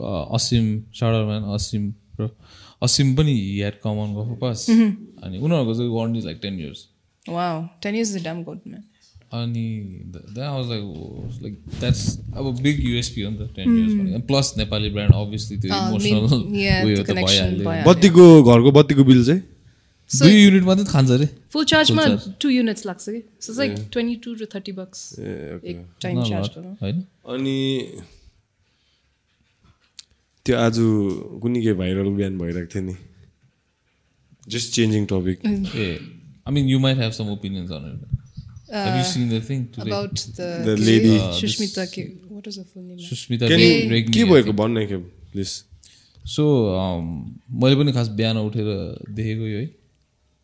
अ, असीम साडर म्यान असीम र असीम पनि हेड कमन गएको पास अनि उनीहरूको चाहिँ warranty like ten years Wow, ten years is a damn good man. अनि लाइक लाइक द्याट्स अब बिग युएसपी हो नि त ten years plus Nepali brand obviously त्यो इमोसनल उयो त भइहाल्यो। बत्तीको घरको बत्तीको बिल चाहिँ दुई युनिट मात्रै खान्छ अरे full charge मा charge. two units लाग्छ कि so it's like twenty two to thirty bucks. A okay. एक time Not a charge lot, गर्नु. होइन अनि त्यो आज कुनै के भाइरल बिहान भइरहेको थियो नि just changing topic uh I mean you might have some opinions on it Have you seen the thing today? About the, The lady. uh, Shushmita के what was her full name? के रेग्मी के भएको भन्न के प्लिज सो मैले पनि खास बिहान उठेर देखेको यो है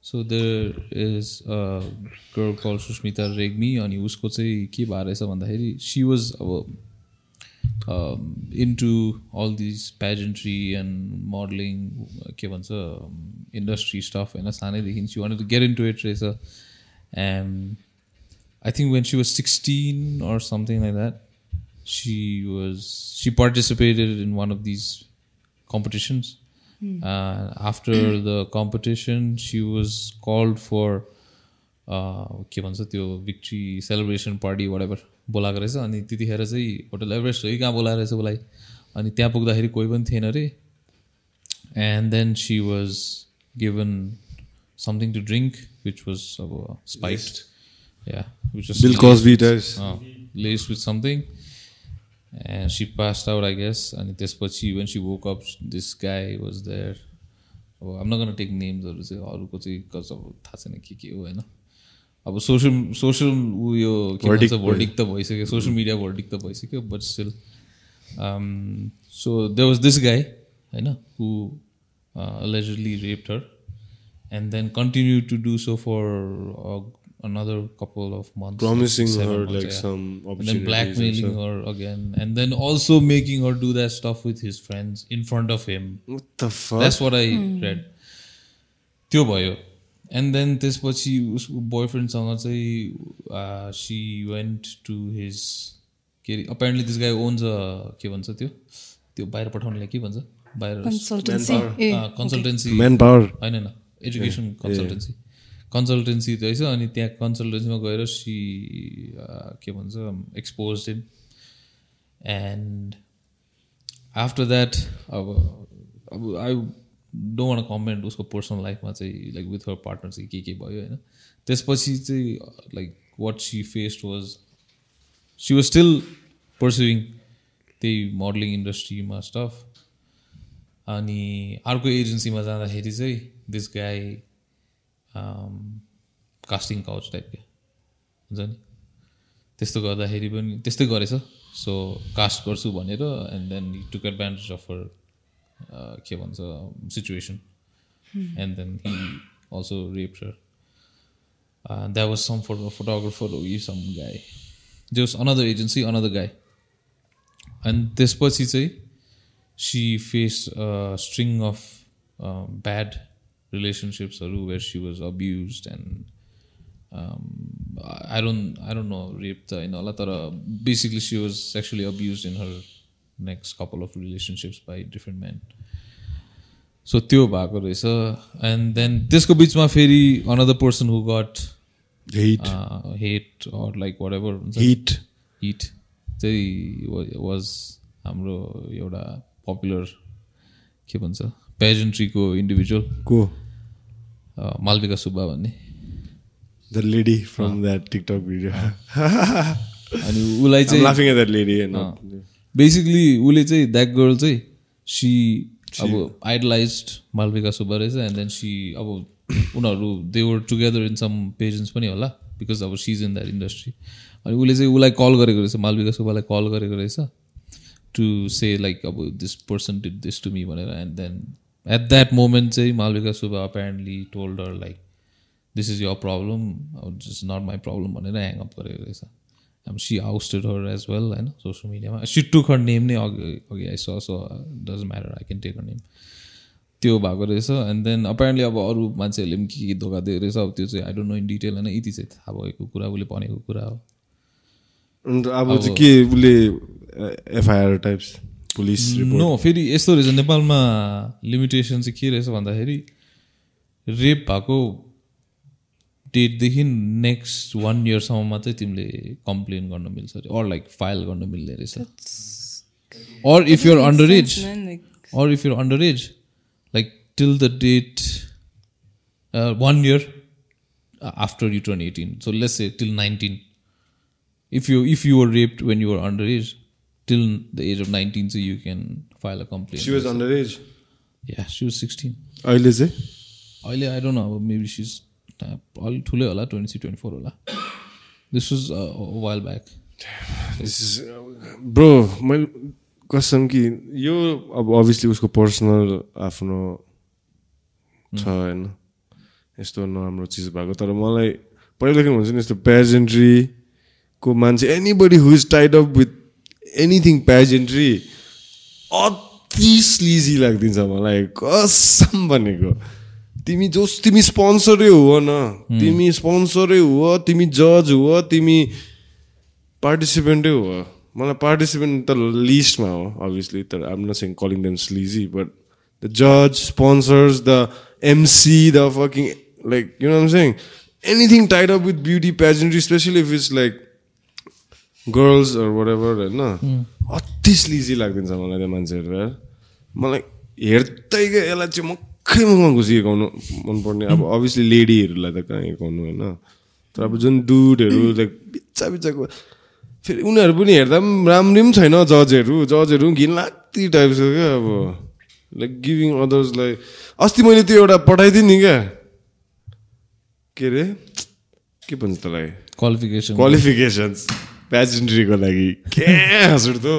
so there is girl called Sushmita Regmi अनि उसको चाहिँ के भएर रहेछ भन्दाखेरि सी वाज अब um, into all these pageantry and modeling के भन्छ industry stuff होइन सानैदेखि she wanted to get into it रहेछ and I think when she was 16 or something like that she was she participated in one of these competitions uh, after the competition she was called for uh, के भन्छ त्यो victory celebration party what बोलाएको रहेछ अनि त्यतिखेर चाहिँ hotel Everest हो। कहाँ बोलाएको रहेछ उसलाई? अनि त्यहाँ पुग्दाखेरि कोही पनि थिएन अरे। And then she was given something to drink which was अब spiced yeah which was laced with something. And she passed out I guess. अनि त्यसपछि when she woke up this guy was there. अब not gonna take names चाहिँ अरूको चाहिँ कस अब थाहा छैन के के हो होइन? अब सोसियल सोसियल उयो के भन्छ Verdict भर्डिक त भइसक्यो सोसियल मिडिया भर्डिक त भइसक्यो but still so there was this guy होइन हु allegedly raped her and then continued to do so for uh, another couple of months Promising seven her months, like yeah. some and then opportunities. and blackmailing stuff. her again and then also making her do that stuff with his friends in front of him What the fuck? that's what I read त्यो भयो and then त्यसपछि उसको बोयफ्रेन्डसँग चाहिँ C went to his के अरे apparently this guy ons के भन्छ त्यो त्यो बाहिर पठाउनेलाई के भन्छ बाहिर Consultancy. Consultancy Manpower. होइन होइन एजुकेसन कन्सल्टेन्सी कन्सल्टेन्सी रहेछ अनि त्यहाँ कन्सल्टेन्सीमा गएर सी के भन्छ expose him and after that अब अब आई डोन्ट वान कमेन्ट उसको पर्सनल लाइफमा चाहिँ लाइक विथ हर पार्टनर चाहिँ के के भयो होइन? त्यसपछि चाहिँ like what she faced was she was still pursuing त्यही मोडलिङ इन्डस्ट्रीमा स्टफ अनि अर्को एजेन्सीमा जाँदाखेरि चाहिँ दिस गाई कास्टिङ काउच टाइपको हुन्छ नि? त्यस्तो गर्दाखेरि पनि त्यस्तै गरेछ। सो कास्ट गर्छु भनेर and then took advantage of her के भन्छ situation and then he also rape her that was some photo photographer you some guy just another agency another guy अनि त्यसपछि चाहिँ she face string of bad रिलेसनसिप्सहरू where she was abuse and I don't I don't know rape त होइन होला तर basically she was sexually abuse in her next couple of relationships by different man so त्यो भएको रहेछ. And then त्यसको बिचमा फेरि another person who got Hate. Hate or like whatever हुन्छ। Heat. हिट चाहिँ वाज हाम्रो एउटा पपुलर के भन्छ? पेजेन्ट्रीको इन्डिभिजुअल Go. मालविका सुब्बा भन्ने। The lady from that TikTok video. [LAUGHS] अनि उसलाई चाहिँ बेसिकली उसले चाहिँ द्याट गर्ल चाहिँ सी अब आइडलाइज मालविका सुब्बा रहेछ एन्ड देन सी अब उनीहरू they were together in some pageants पनि होला बिकज अब सिज इन द्याट इन्डस्ट्री अनि उसले चाहिँ उसलाई कल गरेको रहेछ मालविका सुब्बालाई कल गरेको रहेछ टु से लाइक अब this person did this to me भनेर and then at that moment चाहिँ Malvika Subba apparently told her like this is your problem this is not my problem भनेर hang up गरेको रहेछ। अब she ousted her as well होइन social मिडियामा she took her name नै अघि अघि I so so does matter I can take her name त्यो भएको रहेछ एन्ड देन अपेरेन्टली अब अरू मान्छेहरूले पनि के के धोका दिएको रहेछ अब त्यो चाहिँ I don't know in detail होइन यति चाहिँ थाहा भएको कुरा उसले भनेको कुरा हो। अन्त अब चाहिँ के उसले एफआइआर टाइप्स पुलिस नो फेरि यस्तो रहेछ नेपालमा लिमिटेसन चाहिँ के रहेछ भन्दाखेरि रेप भएको डेटदेखि नेक्स्ट वान इयरसम्म मात्रै तिमीले कम्प्लेन गर्न मिल्छ अरे अर लाइक फाइल गर्न मिल्ने रहेछ or if you're under age man, like, or if you're underage, like till the date, uh, one year after you turn 18. So let's say till 19. If you if you were raped when you were underage, till the age of 19, so you can file a complaint. She was under age yeah, she was 16. अहिले चाहिँ अहिले I don't know maybe she's अलिक ठुलै होला twenty three twenty four होला this was while back this is bro मैले कसम कि यो अब अभियसली उसको पर्सनल आफ्नो छ होइन। यस्तो नराम्रो चिज भएको तर मलाई पहिलादेखि हुन्छ नि यस्तो पेजेन्ट्रीको मान्छे anybody who is tied up with anything pageantry अति स्लिजी लाग्दिन्छ मलाई कसम भनेको। तिमी जोस तिमी स्पोन्सरै हो न। तिमी स्पोन्सरै हो तिमी जज हो तिमी पार्टिसिपेन्टै हो मलाई पार्टिसिपेन्ट त लिस्टमा हो अभियसली तर I'm not saying calling them sleazy but the जज sponsors the MC the fucking like you know saying anything tied up with beauty pageantry especially if it's like girls whatever होइन अति sleazy लाग्दिन्छ मलाई त्यो मान्छेहरू मलाई हेर्दै यसलाई चाहिँ मक्खै मुखमा घुसी हिर्काउनु मनपर्ने। अब अभियसली लेडीहरूलाई त कहाँ हिर्काउनु होइन। तर अब जुन दुडहरू लाइक बिच्चा बिच्चाको फेरि उनीहरू पनि हेर्दा पनि राम्री पनि छैन जजहरू। जजहरू पनि घिनलाग्दी टाइप्सको क्या अब। लाइक गिभिङ अदर्सलाई अस्ति मैले त्यो एउटा पठाइदिएँ नि क्या। के अरे के भन्छ त्यसलाई? क्वालिफिकेसन क्वालिफिकेसन्स पेजेन्ट्रीको लागि। के हाँस उठ्दो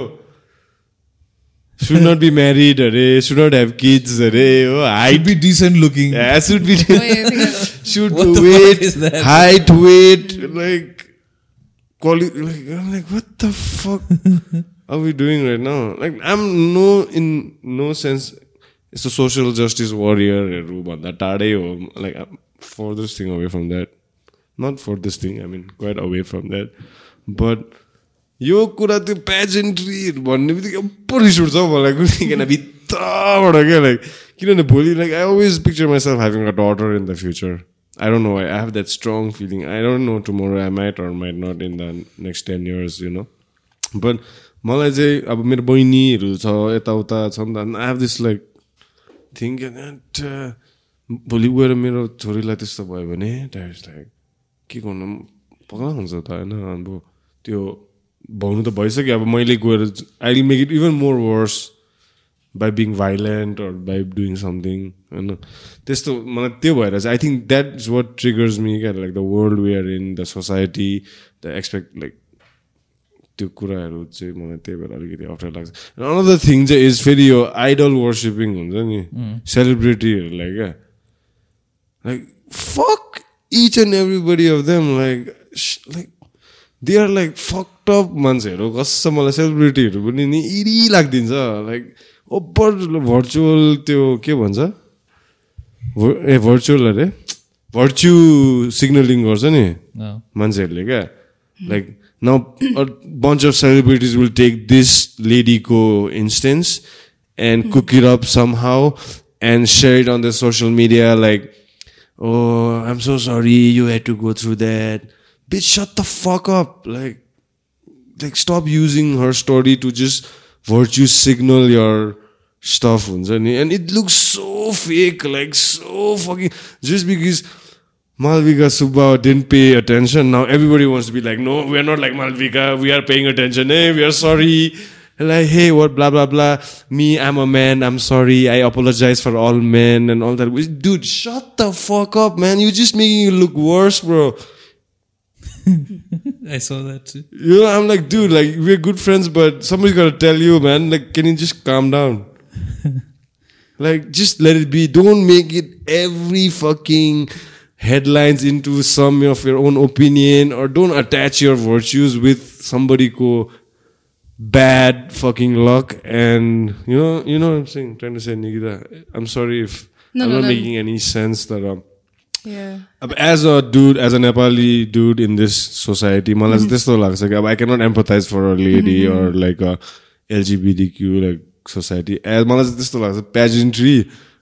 should not be married, array, should not have kids, array, oh, I'd be decent looking. Yeah, should be, [LAUGHS] should what weight, height, weight, like, quality, like, I'm like, what the fuck [LAUGHS] are we doing right now? Like, I'm no, in no sense, it's a social justice warrior, um, like, I'm furthest thing away from that. Not for this thing, I mean, quite away from that. But, यो कुरा त्यो pageantry भन्ने बित्तिकै अप्पो रिस उठ्छ हौ मलाई किन भित्रबाट क्या लाइक किनभने भोलि like I always picture myself having a daughter in the future I don't know I have that strong feeling I don't know tomorrow I might or might not in the next ten years you know but मलाई चाहिँ अब मेरो बहिनीहरू छ यताउता छ नि त I have this like think भोलि गएर मेरो छोरीलाई त्यस्तो भयो भने लाइक के गर्नु पगला हुन्छ त होइन? अब त्यो भन्नु त भइसक्यो। अब मैले गएर I will make it even more worse by being violent or by doing something होइन? त्यस्तो मलाई त्यो भएर चाहिँ I think that is what triggers me क्या like the world we are in the society the expect like त्यो कुराहरू चाहिँ मलाई त्यही भएर अलिकति अप्ठ्यारो लाग्छ। अनदर थिङ चाहिँ इज फेरि यो आइडल वर्सिपिङ हुन्छ नि। सेलिब्रिटीहरूलाई क्या। Like fuck each and everybody of them like sh- are like fucked up मान्छेहरू कसम मलाई सेलिब्रिटीहरू पनि नि इरी लागिदिन्छ लाइक ओभर भर्चुअल त्यो के भन्छ? ए भर्चुअल अरे? भर्च्यु सिग्नलिङ गर्छ नि मान्छेहरूले क्या। Like now bunch of celebrities will take this लेडीको instance and cook it up somehow and share it on the social media like oh, I'm so sorry you had to go through that. bitch, shut the fuck up. Like, like stop using her story to just virtue signal your stuff. And it looks so fake, like so fucking, just because Malvika Subba didn't pay attention. Now everybody wants to be like, no, we're not like Malvika. We are paying attention. Hey, we are sorry. Like, hey, what, blah, blah, blah. Me, I'm a man. I'm sorry. I apologize for all men and all that. Dude, shut the fuck up, man. You're just making it look worse, bro. [LAUGHS] I saw that too. You know, I'm like, dude, like, we're good friends, but somebody's got to tell you, man. Like, can you just calm down? [LAUGHS] like, just let it be. Don't make it every fucking headlines into some of your own opinion or don't attach your virtues with somebody go bad fucking luck and you know you know what I'm saying trying to say Nikita I'm sorry if No, I'm no, not no. making any sense that um, yeah. अब as a dude as a Nepali dude in this society मलाई चाहिँ त्यस्तो लाग्छ कि अब I can't empathise for a lady or like a LGBTQ like society as मलाई चाहिँ त्यस्तो लाग्छ पेजेन्ट्री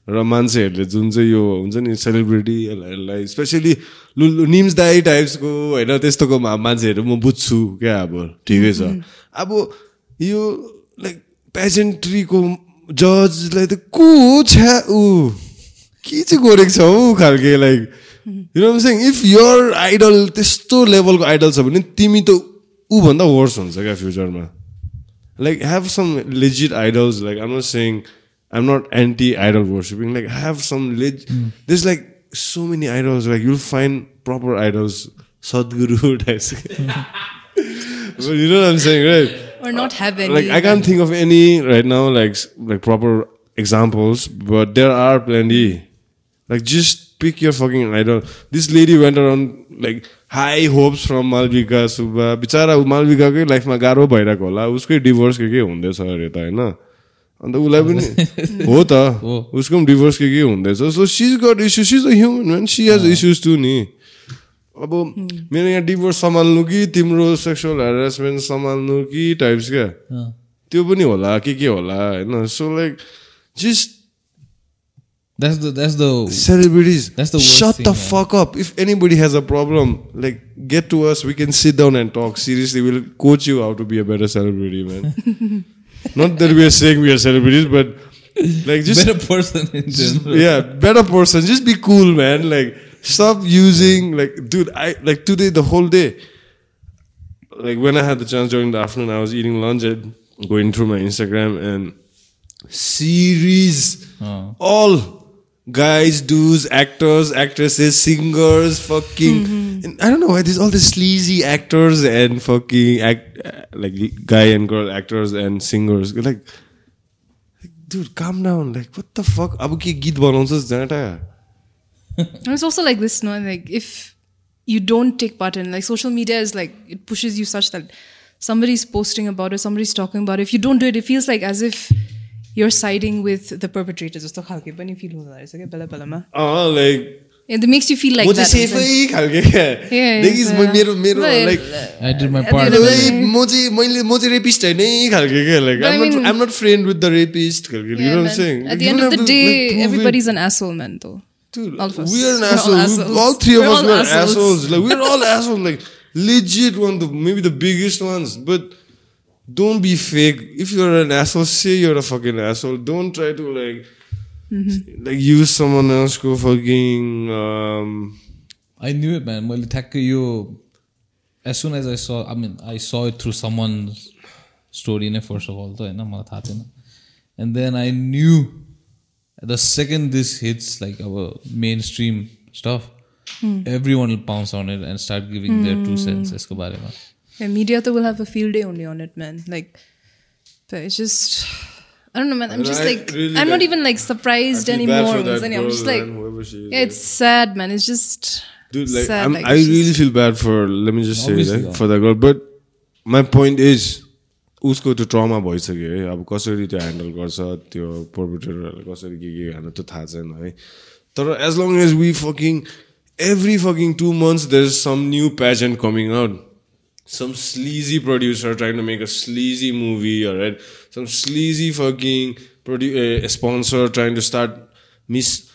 र मान्छेहरूले जुन चाहिँ यो हुन्छ नि सेलिब्रिटीहरूलाई स्पेसली लु निम्स दाई टाइप्सको होइन त्यस्तोको मान्छेहरू म बुझ्छु क्या अब ठिकै छ अब यो लाइक पेजेन्ट्रीको जजलाई त को छ्या ऊ के चाहिँ गरेको छ हौ खालके like you know saying if your idol त्यस्तो लेभलको आइडल छ भने तिमी त ऊभन्दा वर्स हुन्छ क्या फ्युचरमा like have some legit idols like I'm not saying I'm not anti idol worshipping like have some ledge this like so many idols like you'll find proper idols Sadhguru types you know I'm saying right Or not have any. like I can't think of any right now, like s- like proper examples, but there are plenty. Like just pick your fucking idol. This lady went around like high hopes from Malvika Subba बिचरा ऊ मालविकाकै लाइफमा गाह्रो भइरहेको होला उसकै divorce के के हुँदैछ अरे त होइन अन्त उसलाई पनि हो त उसको पनि डिभोर्स के के हुँदैछ so she's got issue she's a human man she has issues too नि अब मेरो यहाँ डिभोर्स सम्हाल्नु कि तिम्रो सेक्सुअल हेरेसमेन्ट सम्हाल्नु कि टाइप्स क्या त्यो पनि होला के के होला होइन so like just That's the that's the celebrities That's the worst shut thing, the man. fuck up. If anybody has a problem like get to us. We can sit down and talk. Seriously we'll coach you how to be a better celebrity man. [LAUGHS] Not that we are saying we are celebrities but like just better person in general. yeah better person. Just be cool man. Like stop using like dude i like today the whole day like when i had the chance during the afternoon i was eating lunch and going through my instagram and series Uh, all guys dudes actors actresses singers fucking and i don't know why there's all these sleazy actors and fucking act uh, like guy and girl actors and singers like dude calm down like what the fuck अब के गीत बनाउँछस् जाँटा And it's also like this, no? Like if you don't take part in like social media is like it pushes you such that somebody's posting about it, somebody's talking about it. If you don't do it, it feels like as if you're siding with the perpetrators. जस्तो खालके पनि feel हुँदो रहेछ क्या बेला बेलामा. Like It makes you feel like that. Yeah, yeah. म चाहिँ मैले म चाहिँ रेपिस्ट होइन खालके क्या like mean- I'm not friend with the rapist खालके you Yeah, know what I'm man. saying At Like, the you end don't of the have to, day, like, prove it. everybody's an asshole, man. Though. Dude, All of us. we are an We're all asshole. Assholes. All three of We're us all were assholes. Like we're all assholes. Like legit one, of the maybe the biggest ones. But don't be fake. If you're an asshole, say you're a fucking asshole. Don't try to like like use someone else go fucking um I knew it, man. मैले ठ्याक्कै यो as soon as I saw, I mean, I saw it through someone's story नै first of all त होइन मलाई थाहा थिएन and then I knew the second this hits like our mainstream stuff everyone will pounce on it and start giving their two cents यसको बारेमा Yeah, media though will have a field day only on it, man. Like, but it's just. I don't know, man. I'm just I like really I'm not even like surprised anymore. I'm just like, is, yeah, it's sad, man. It's just dude like, sad. I'm, like, I really just- feel bad for let me just say like, for that girl but my point is उसको त्यो trauma भइसक्यो है अब कसरी त्यो handle गर्छ त्यो पर्पिटेटरहरूले कसरी के के हान्नु त्यो थाहा छैन है तर as long as we fucking every fucking two months there is some new pageant coming out some sleazy producer trying to make a sleazy movie, all right? Some sleazy fucking produ- uh, sponsor trying to start Miss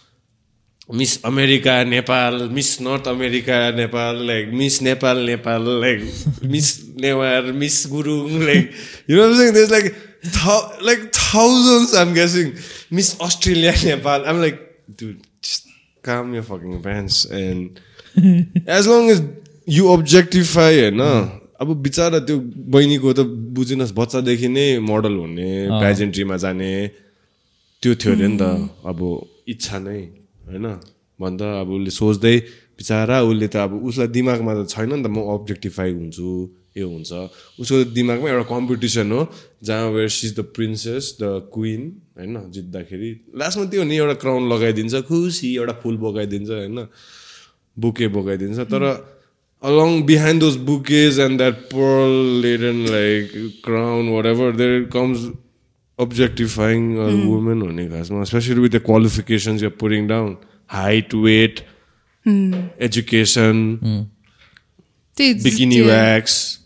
Miss America Nepal, Miss North America Nepal, like Miss Nepal Nepal, like [LAUGHS] Miss Newar, Miss Gurung, like you know what I'm saying? There's like th- like thousands. I'm guessing Miss Australia [LAUGHS] Nepal. I'm like, dude, just calm your fucking pants and [LAUGHS] as long as you objectify it, no. अब बिचरा त्यो बहिनीको त बुझिनुहोस् बच्चादेखि नै model हुने पेजेन्ट्रीमा जाने त्यो थियो अरे नि त। अब इच्छा नै होइन? भन्दा अब उसले सोच्दै बिचरा उसले त अब उसलाई दिमागमा त छैन नि त म अब्जेक्टिफाई हुन्छु यो हुन्छ। उसको दिमागमा एउटा कम्पिटिसन हो जहाँ where she's the princess the queen होइन? जित्दाखेरि लास्टमा त्यो नि एउटा क्राउन लगाइदिन्छ खुसी एउटा फुल बोकाइदिन्छ होइन? बुके बोकाइदिन्छ तर along behind those bouquets and that pearl laden like crown whatever there comes objectifying a mm. woman oh, only especially with the qualifications you're putting down height weight mm. education mm. bikini yeah. wax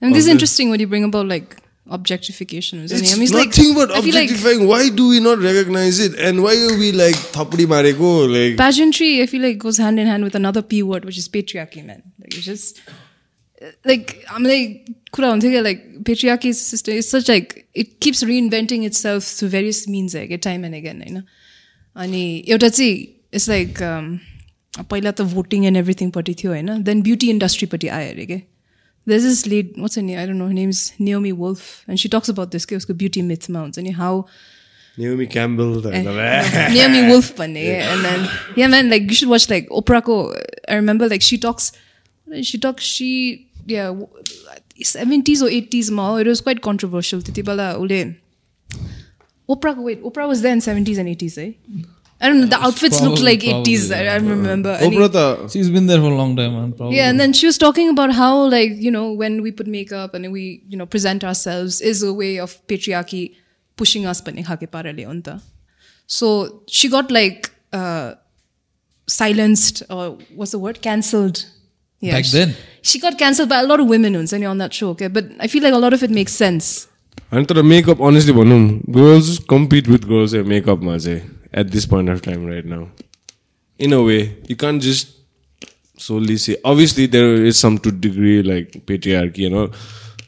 I mean, this is interesting what you bring about like objectification. It's it's like, but I feel like objectifying why do we not recognize it and why are we like thapdi mareko like pageantry. I feel like goes hand in hand with another p word, which is patriarchy, man. Like it's just like I'm like कुरा हुन्थ्यो क्या, like patriarchy system is such like it keeps reinventing itself through various means like time and again होइन अनि एउटा चाहिँ it's like पहिला त voting and एभ्रिथिङपट्टि थियो होइन देन ब्युटी इन्डस्ट्रीपट्टि आयो अरे के there's this lady, what's her name? I don't know. Her name's Naomi Wolf, and she talks about this ke called beauty myth mounts and how. Naomi Campbell, eh, [LAUGHS] Naomi Wolf, panne, yeah. and then yeah, man, like you should watch like Oprah ko. I remember like she talks, she talks, she yeah, seventies or eighties ma. It was quite controversial. Titibala ule. Oprah, wait, Oprah was there in seventies and eighties, eh? I don't know. The outfits looked Probably- like probably, 80s. I, I remember. And ओप्रा त She's been there for a long time, man. Probably. yeah, and then she was talking about how, like, you know, when we put makeup and we, you know, present ourselves is a way of patriarchy pushing us pani khake parale ho ni ta. So she got like uh, silenced or what's the word? Cancelled. Yeah, Back she- then? She got cancelled by a lot of women hunsa ni on that show, okay? But I feel like a lot of it makes sense. अनि तर makeup honestly भनौँ girls compete with girls मेकअपमा चाहिँ at this point of time right now. In a way, you can't just solely say. Obviously, there is some to degree like patriarchy and all.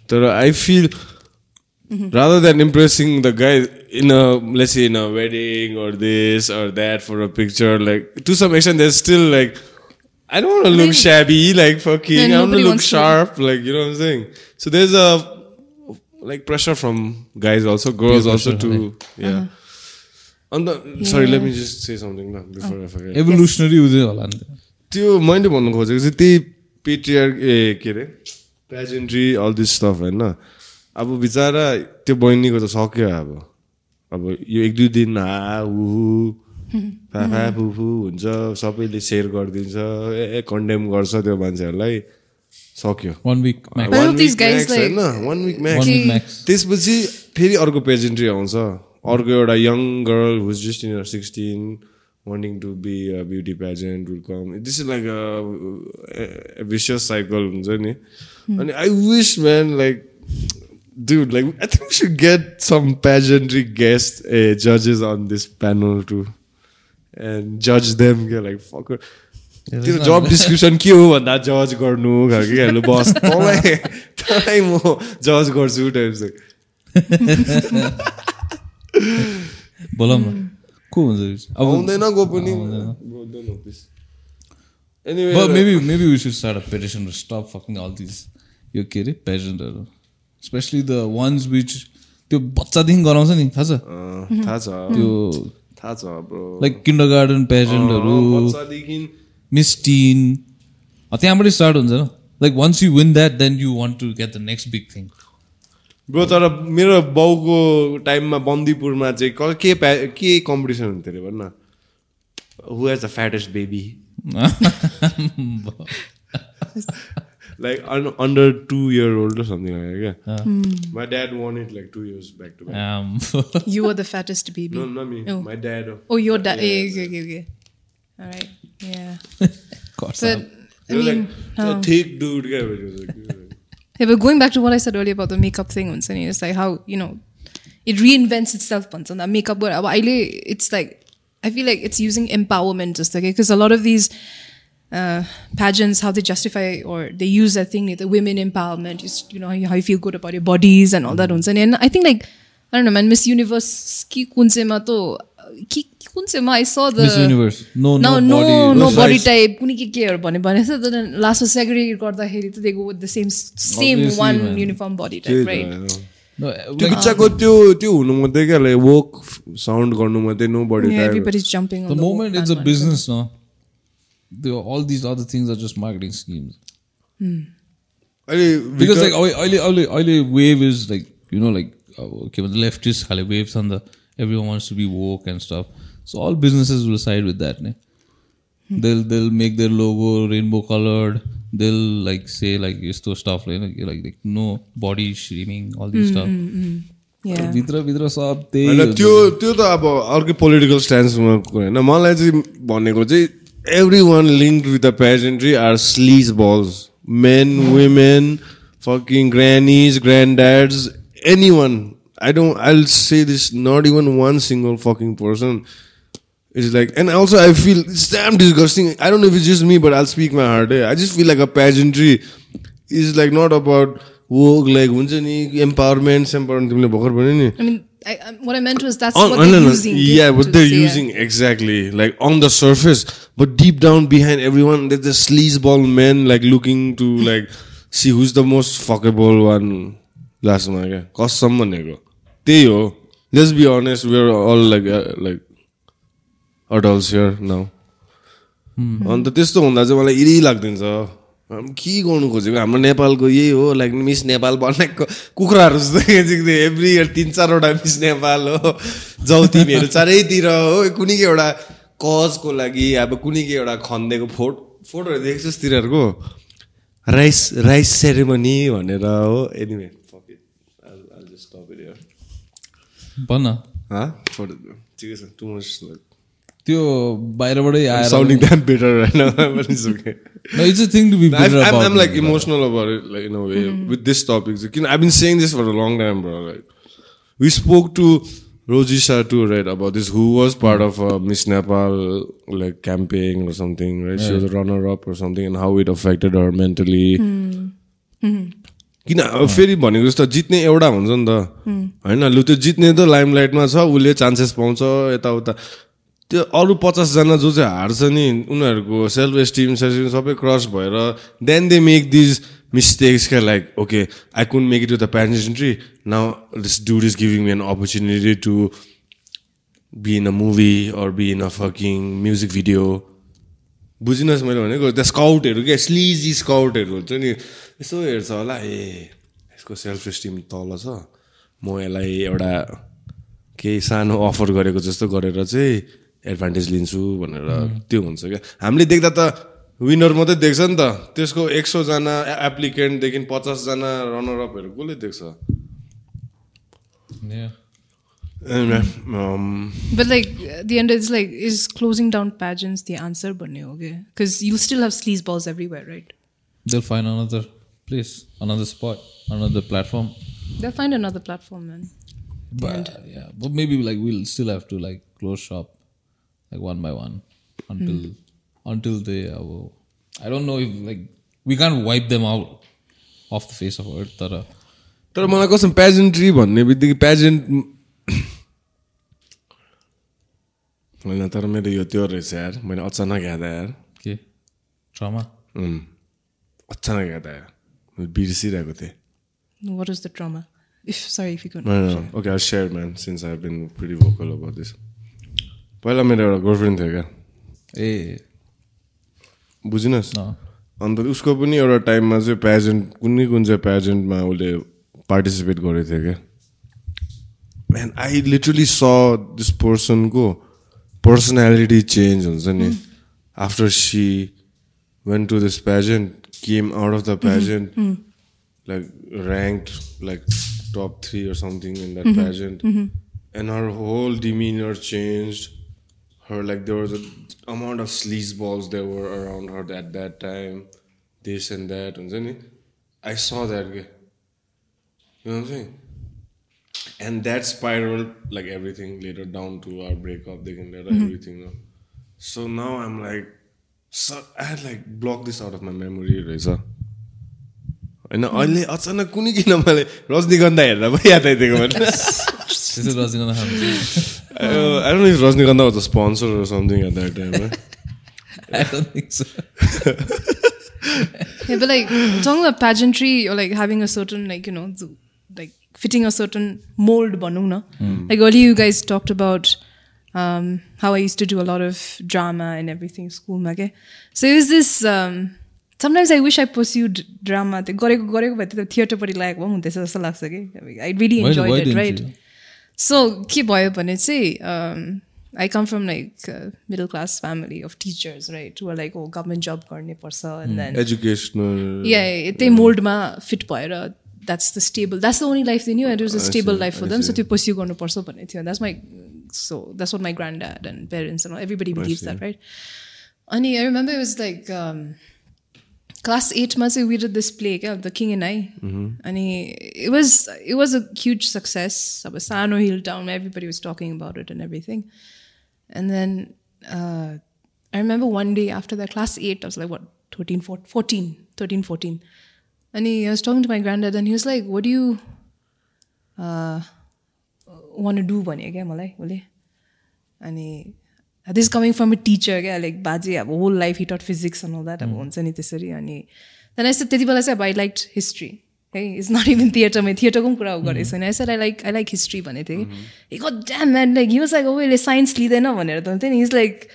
But I feel mm-hmm. rather than impressing the guy in a let's say in a wedding or this or that for a picture, like to some extent, there's still like. I don't want to look shabby, like fucking. I want to look sharp, to. like you know what I'm saying. So there's a like pressure from guys also, girls also too. to yeah. Uh-huh let me just say something now before i forget. Evolutionary उयो होला नि। त्यो मैले भन्नु खोजेको चाहिँ त्यही पेट्रियर ए के अरे? पेजेन्ट्री अल दिस स्टफ होइन? अब बिचरा त्यो बहिनीको त सक्यो अब। अब यो एक दुई दिन हा उहु फाफा फुफु हुन्छ सबैले सेयर गरिदिन्छ ए कन्डेम गर्छ त्यो मान्छेहरूलाई। सक्यो। होइन one week max week max. त्यसपछि फेरि अर्को पेजेन्ट्री आउँछ। अर्को एउटा young girl who's just in sixteen wanting to be a beauty pageant will come this is like a vicious cycle हुन्छ नि अनि I wish man like Dude, like I think we should get some pageantry guests, uh, judges on this panel too, and judge them. Get like. त्यो जब description के हो भन्दा जज गर्नु क्या बस। [LAUGHS] तँलाई तँलाई म जज गर्छु टाइप चाहिँ [LAUGHS] बोलौँ न को हुन्छ? अब आउँदैन गो पनि But anyway maybe maybe we should start a petition to stop fucking all these. यो के अरे पेजेन्टहरू स्पेसली द वान्स विच त्यो बच्चादेखि गराउँछ नि थाहा छ थाहा छ त्यो थाहा छ ब्रो लाइक किन्डर गार्डन पेजेन्टहरू मिस टिन त्यहाँबाटै स्टार्ट हुन्छ न like once you win that then you want to get the next big thing bro तर मेरो बाउको टाइममा बन्दीपुरमा चाहिँ क- के प्या के कम्पिटिसन हुन्थ्यो अरे भन्न who has the fattest baby like under two year old something like क्या my dad won it like two years back to back. Yeah, okay, okay, okay. All right. Yeah. [LAUGHS] But I He was mean, like a thick dude. Yeah, but going back to what I said earlier about the makeup thing, Unsani, it's like how you know it reinvents itself. Pansan, that makeup, but I- it's like I feel like it's using empowerment just like because a lot of these uh, pageants, how they justify or they use that thing, the women empowerment, is you know how you feel good about your bodies and all that. Unsani, and I think like I don't know, man, Miss Universe ki kunsema to के कुन चाहिँ my saw the universe no no no no body type कुनै के केहरू भने भने त then लास्टमा सेग्रिगेट गर्दाखेरि त देखो the same same one uniform body type right त्यो इच्छाको त्यो त्यो हुनु मात्रै क्या लाइक साउन्ड गर्नु मात्रै no body the moment is a business न त्यो all these other things are just marketing scheme अहिले बिकज लाइक अहिले अहिले अहिले wave is like you know like अब के लेफ्ट इज खाले वेभ छ नि त everyone wants to be woke and stuff. So all businesses will side with that. Ne? They'll they'll make their logo rainbow colored. They'll like say like यस्तो stuff like like, like, like no body shaming all these stuff. Yeah. भित्र भित्र सब त्यही होइन। त्यो त्यो त अब अर्कै पोलिटिकल स्ट्यान्समा होइन मलाई चाहिँ भनेको चाहिँ everyone link with the pageantry are sleaze balls men women fucking grannies granddads anyone I don't I say this not even one single fucking person It's like, and also I feel it's damn disgusting. I don't know if it's just me, but I'll speak my heart. eh? I just feel like a pageantry is like not about work, like हुन्छ नि empowerment, empowerment तिमीले भर्खर भन्यो नि I mean, I, I, what I meant was that's on, what on- they're no, no, using. yeah, to- what to they're say, yeah. using exactly, like on the surface, but deep down behind everyone, there's the sleazeball men like looking to like [LAUGHS] see who's the most fuckable one. Last one, yeah, कसम भनेको त्यही हो. Be honest, we're all like uh, like adults here now. अन्त त्यस्तो हुँदा चाहिँ मलाई इरि लाग्दिन्छ के गर्नु खोजेको? हाम्रो नेपालको यही हो लाइक मिस नेपाल बनाएको कुखुराहरू जस्तो एभ्री इयर तिन चारवटा मिस नेपाल हो। जाउ तिमीहरू चारैतिर हो। कुनै एउटा कजको लागि अब कुनै के एउटा खनिदिएको फोटो फोटोहरू देख्छु तिनीहरूको। राइस राइस सेरेमनी भनेर हो। एनिवे भन टु त्यो बाहिरबाटै आएर साउन्डिङ द्याट बेटर होइन No, it's a thing to be bitter I'm, about. I'm like man. emotional about it, like in a way, with this topic. So, I've been saying this for a long time, bro. Like, we spoke to Rojisha too, right, about this, who was part of uh, Miss Nepal, like camping or something, right? She was a runner-up or something, and how it affected her mentally. किन फेरि भनेको जस्तो जित्ने एउटा हुन्छ नि त। होइन लु त्यो जित्ने त लाइमलाइटमा छ उसले चान्सेस पाउँछ यताउता। त्यो अरू पचासजना जो चाहिँ हार्छ नि उनीहरूको सेल्फ एस्टिम सेल्फ सबै क्रस भएर then they make these mistakes क्या like okay I can make it to the pageantry now this dude is giving me an opportunity to be in a movie or be in a fucking music video बुझिनुहोस् मैले भनेको त्यो स्काउटहरू क्या sleazy स्काउटहरू हुन्छ नि। यसो हेर्छ होला। ए यसको सेल्फ एस्टिम तल छ। म यसलाई एउटा केही सानो अफर गरेको जस्तो गरेर चाहिँ एडभान्टेज लिन्छु भनेर त्यो हुन्छ क्या। हामीले देख्दा त विनर मात्रै देख्छ नि त। त्यसको एक सौजना एप्लिकेन्टदेखि पचासजना रनरअपहरू कसले देख्छ? Yeah. Anyway, um, But like at the end, it's like is closing down pageants the answer? But okay, because you still have sleazeballs everywhere, right? They'll find another place, another spot, another platform. They'll find another platform, man. But yeah, but maybe like we'll still have to like close shop, like one by one, until until they. Uh, will- I don't know if like we can't wipe them out off the face of earth. But, uh, तर मलाई कस्तो pageantry भन्ने बित्तिकै pageant होइन तर मेरो यो त्यो रहेछ यार मैले अचानक हेर्दा यार okay, trauma. उम्, अचानक हेर्दा यार मैले बिर्सिरहेको थिएँ What is the trauma? If sorry, if you could. Okay I share man since I been pretty vocal about this पहिला मेरो एउटा गर्लफ्रेन्ड थियो क्या बुझिनस् no. अन्त उसको पनि एउटा टाइममा चाहिँ पेजेन्ट कुनै कुन चाहिँ पेजेन्टमा उसले पार्टिसिपेट गरेको थियो क्या man I literally saw this पर्सनको personality change हुन्छ नि after she went to this pageant came out of the pageant like rank like top three or something in that pageant and her whole demeanor changed her like there was a amount of sleaze balls that were around her at that time this and that हुन्छ नि I saw that guy. you know what I'm saying and that spiraled like everything later down to our breakup they can let everything no? so now I'm like so I had like blocked this out of my memory रहेछ होइन अहिले अचानक कुनै किन मैले रजनीगन्धा हेरेर पो याद आइदिएको भने This is Rajinikanth Hamza. Uh, I don't know if Rajnikanda was a sponsor or something at that time. Right? [LAUGHS] I don't think so. Yeah, but like talking about pageantry or like having a certain like you know the, like fitting a certain mold bhanau na. Like earlier you guys talked about um, how I used to do a lot of drama and everything school ma ke. So it was this um, sometimes I wish I pursued drama. त्यो गरेको गरेको भए त्यो थिएटरपट्टि लागेको भए पनि हुँदैछ जस्तो लाग्छ कि I really Why- enjoyed why it, didn't right? So के भयो भने चाहिँ um, I come from like a middle class family of teachers, right? Who are like, oh, government job गर्ने पर्छ and then Educational. yeah, त्यही मोल्डमा fit भएर that's the stable that's the only life दिने and is a stable life for them so त्यो pursue गर्नुपर्छ भन्ने थियो that's my so that's what my granddad and parents and everybody believes that right अनि I remember was like class एटमा चाहिँ we this play क्या the king and I अनि it was it was a huge success अब सानो hill टाउनमा everybody was talking about it and everything And then uh, I remember one day after that, class 8, I was like, what, 13, 14, 14 13, 14. And he, I was talking to my granddad, and he was like, What do you uh, want to do? भने क्या मलाई उसले अनि this coming from a teacher क्या like बाजे अब whole life he taught physics and whole that अब हुन्छ नि त्यसरी अनि देन आई त्यति बेला चाहिँ अब आई लाइक हिस्ट्री है इट्स नट इभन थिएटरमा थिएटरको पनि कुरा गरेको छैन यसरी I like I like history भनेको थिएँ कि goddamn man like use like अब यसले साइन्स लिँदैन भनेर त हुन्थ्यो नि इज लाइक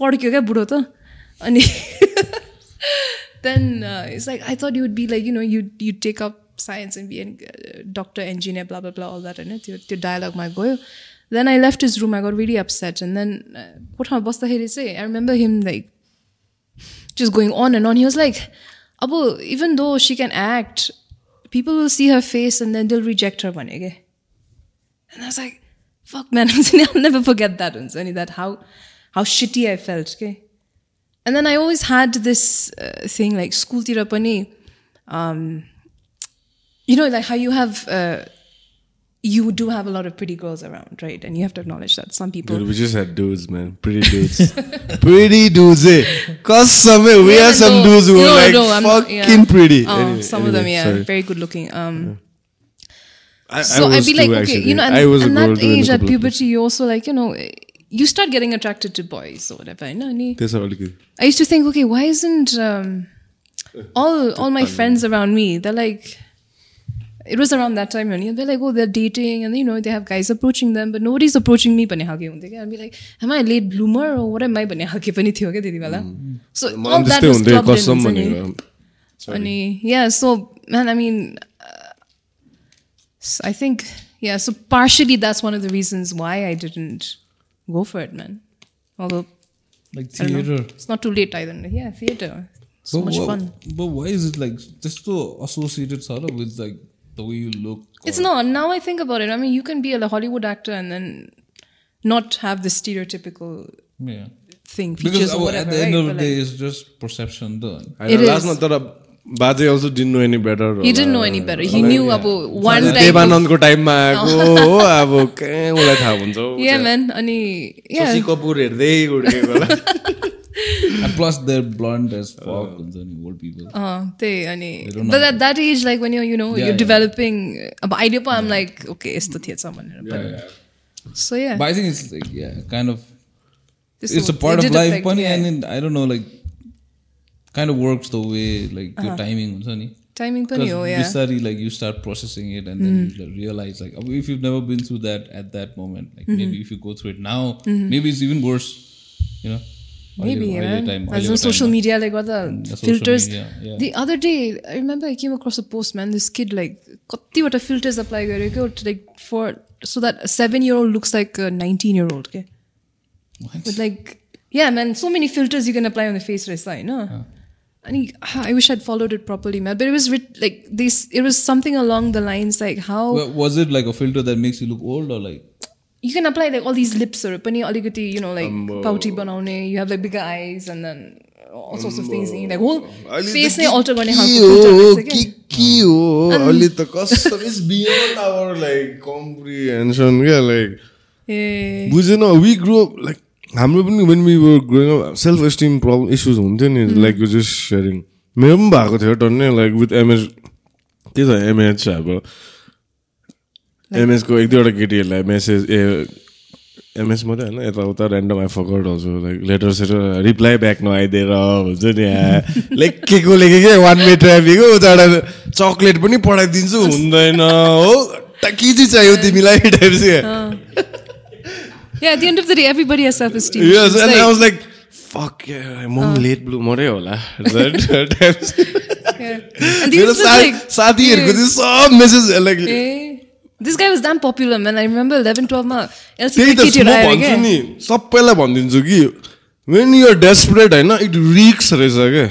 पड्क्यो क्या बुढो त अनि then uh, it's like I thought you would be like you know you you take up science and be a uh, doctor, engineer, blah blah blah, all that and it. Your, dialogue might go. Then I left his room. I got really upset, and then uh, what boss the hell he say? I remember him like just going on and on. He was like, "Abu, even though she can act, people will see her face and then they'll reject her." One again, and I was like, "Fuck, man! [LAUGHS] I'll never forget that." And that how how shitty I felt. Okay and then I always had this uh, thing like school tirapani. um, you know, like how you have uh, you do have a lot of pretty girls around, right? And you have to acknowledge that some people. Dude, we just had dudes, man. Pretty [LAUGHS] dudes. pretty dudes, eh? Cause some, we Yeah, had some no, dudes who were no, like no, fucking yeah. pretty. Oh, Anyway, some of them, yeah, sorry. very good looking. Um, I, so I I'd was be like, okay, actually. you know, and, I was a and that too in a age at puberty, you also like, you know, you start getting attracted to boys or whatever. I used to think, okay, why isn't um, all all my friends around me? They're like, it was around that time, and they're like, oh, they're dating, and you know, they have guys approaching them, but nobody's approaching me. I'd be like, am I a late bloomer or what am I? So all that was. Sorry. Yeah, so man, I mean, uh, I think yeah, so partially that's one of the reasons why I didn't go for it, man. Although, like theater, it's not too late either. Yeah, theater, so much fun. But why is it like just so associated, Sara, with like the way you look? It's not. Now I think about it. I mean, you can be a Hollywood actor and then not have the stereotypical. Yeah. Thing, because whatever, oh, at the end right? of the like, day, it's just perception done. I it बाजे also didn't know any better he didn't know any better. He knew about one type. Of, देवानन्दको टाइममा आएको हो अब कहाँ उसलाई थाहा हुन्छ हौ। yeah, man. Ani, yeah. Shashi Kapoor हेर्दै हुर्केको होला And plus, they're blunt as fuck. हुन्छ नि old people. Uh, they, ani, don't but at that age, like when you're, you know, Yeah, you're yeah. developing. But idea, I'm like, okay, it's the theater someone. But, So yeah, But I think it's like yeah, kind of. this it's a will- kind of works the way like your timing, हुन्छ नि. timing pani Because ho, yeah. Bisari, like you start processing it and then you like, realize like if you've never been through that at that moment, like maybe if you go through it now, maybe it's even worse. You know. Maybe, अहिले- अहिले man. time- As अहिलेको in social timeमा। media, like what the social filters. media, yeah. The other day, I remember I came across a post, man. This kid, like, कतिवटा filters apply गरेको like for so that a seven year old looks like a nineteen year old. Okay, What? but like, yeah, man. So many filters you can apply on the and ah, I wish I'd followed it properly, Mel. But it was like this. It was something along the lines like how well, was it like a filter that makes you look old or like you can apply like all these lips or pani aligati, you know, like um, uh, pouty banaune. You have like bigger eyes and then all sorts of um, things. Uh, like whole face ne alter garne halko Kiki ho, ali the custom is beyond our like comprehension. Yeah, like yeah. We grew up like हाम्रो पनि when we were growing self esteem problem issues हुन्थ्यो नि like you just sharing मेरो पनि भएको थियो टन्ने like with MH के छ एमएच अब? एमएचको एक दुईवटा केटीहरूलाई मेसेज ए एमएस मात्रै होइन यताउता ऱ्यान्डम आई फकट आउँछु लाइक लेटर सेटर रिप्लाई ब्याक नआइदिएर हुन्छ नि लेखेको लेखेकै वान वे ट्राफिक हो उताबाट चक्लेट पनि पठाइदिन्छु हुँदैन हो? टा- के चाहिँ चाहियो तिमीलाई [LAUGHS] type Yeah, at the end of the day, everybody has self esteem. Yes, and I was like, fuck yeah, म पनि लेट ब्लुमरै होला and these मेरो like, साथीहरूको चाहिँ सब message like eh, this guy was damn popular, man. I remember 11, 12 ma. त्यही LCK त केटीहरू म आएर भन्छु। नि सबैलाई भनिदिन्छु कि वेन युआर डेस्परेट होइन इट रिक्स रहेछ क्या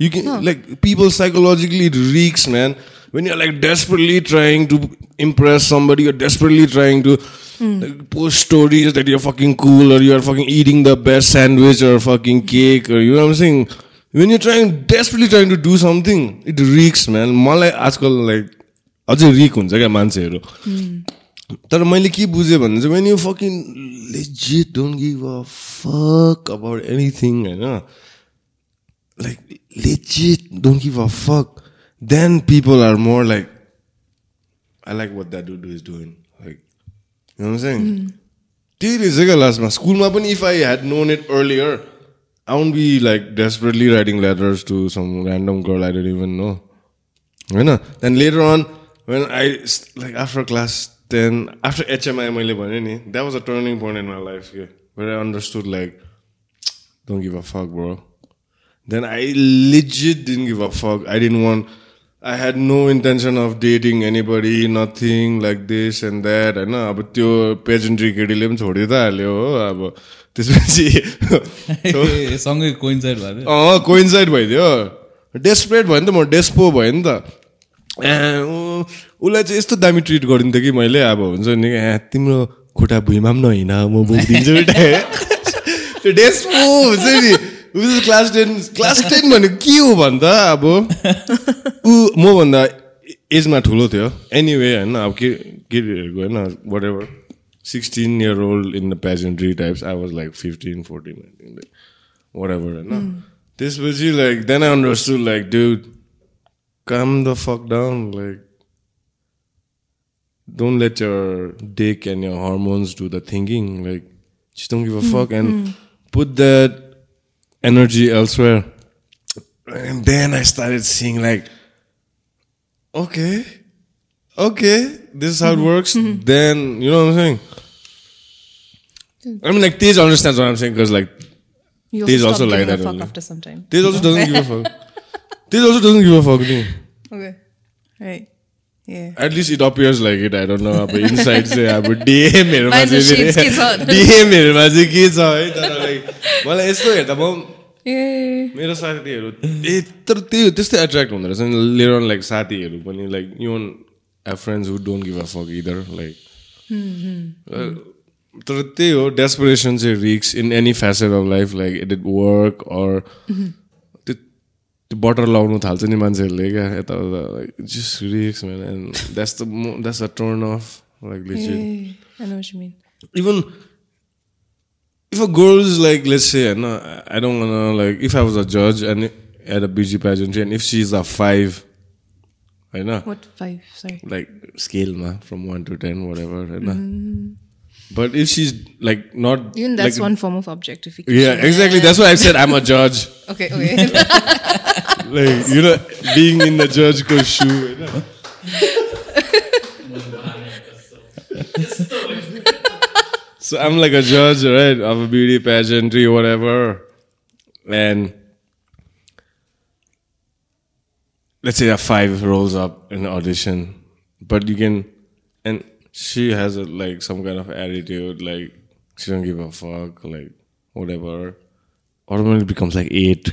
you can like people psychologically it reeks man when you're like desperately trying to impress somebody you're desperately trying to post stories that you're fucking cool or you're fucking eating the best sandwich or fucking cake or you know what I'm saying? When you're trying desperately trying to do something it reeks man. मलाई आजकल like अझै रिक हुन्छ क्या मान्छेहरू। तर मैले के बुझेँ भने चाहिँ when you fucking legit don't give a fuck about anything होइन? Like legit don't give a fuck then people are more like, I like what that dude is doing. Like, you know what I'm saying? Mm. last my school mapani, if I had known it earlier, I wouldn't be like desperately writing letters to some random girl I didn't even know. You know? Then later on, when I, like after class 10, after HMI, that was a turning point in my life yeah, where I understood, like, don't give a fuck, bro. Then I legit didn't give a fuck. I didn't want I had no intention of dating anybody nothing like this and that होइन अब त्यो pageantry केटीले पनि छोडि त हाल्यो हो अब त्यसपछि [LAUGHS] सँगै कोइन्साइड भयो। अँ कोइन्साइड भइदियो। डेस्परेट भयो नि त म डेस्पो भयो नि त। उसलाई चाहिँ यस्तो दामी ट्रिट गरिन्थ्यो कि मैले अब हुन्छ नि तिम्रो खुट्टा भुइँमा पनि नहोइन म बोकिदिन्छु। [LAUGHS] त्यो डेस्पो हुन्छ नि। क्लास टेन क्लास टेन भनेको के हो भन्दा अब ऊ मभन्दा एजमा ठुलो थियो एनिवे होइन अब के केटीहरूको होइन whatever sixteen year old in the pageantry types I was like fifteen fourteen whatever होइन त्यसपछि like then I understood like dude calm the fuck down like don't let your dick and your hormones do the thinking. Like, just don't give a fuck and put that energy elsewhere. And then I started seeing, like, okay, okay, this is how it mm-hmm. works. Mm-hmm. Then, you know what I'm saying? Mm. I mean, like, Tej understands what I'm saying because, like, You There's also, also like that fuck only. after some time. Tej also doesn't give a [LAUGHS] fuck. Tej also doesn't give a fuck. me. Okay. Right. Least it appears like it. I don't know. अब inside चाहिँ अब the चाहिँ? DM-हरूमा चाहिँ के छ है तर like मलाई यस्तो हेर्दा म. मेरो साथीहरू ए तर त्यही हो त्यस्तै एट्र्याक्ट हुँदो रहेछ नि लिएर लाइक साथीहरू पनि like you have friends who don't give a fuck either like तर त्यही हो डेस्परेसन चाहिँ reeks in any facet of life like it it work or त्यो बटर लाउनु थाल्छ नि मान्छेहरूले क्या यताउता like just reeks man and that's the that's a turn off like legit Yeah. I know what you mean. even if a girl is like let's say no, I don't wanna like if I was a judge and at a BG pageantry and if she's a five I know What five? Sorry. like scale ma, from one to ten whatever I know. but if she's like not Even that's like, one form of objectification. yeah exactly that's why I said I'm a judge Okay. Okay. Like you know being in the judge shoe you know? so I'm like a judge, right, of a beauty pageantry, or whatever, and let's say a five rolls up in audition, but you can, and she has a, like some kind of attitude, like she don't give a fuck, like whatever. Automatically becomes like eight.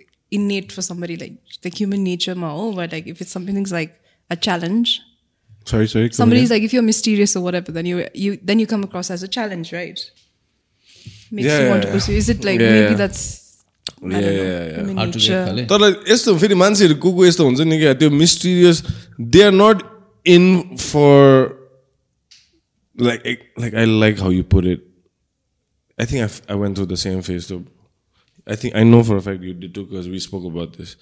yeah, like, is it like innate for somebody, like, like human nature, ma, oh, but like, if it's something's like a challenge, sorry, sorry. come somebody's again. like, if you're mysterious or whatever, then you, you, then you come across as a challenge, right? Makes Yeah, you want yeah, to yeah. pursue. Is it like Yeah, maybe yeah. that's, I Yeah, don't know, yeah, yeah. human hard to get nature? खाले तर यस्तो फेरि मान्छेहरू को को यस्तो हुन्छ नि क्या त्यो mysterious they are not in for like like I like how you put it I think I I went through the same phase too I think I know for fact you did too because we spoke about this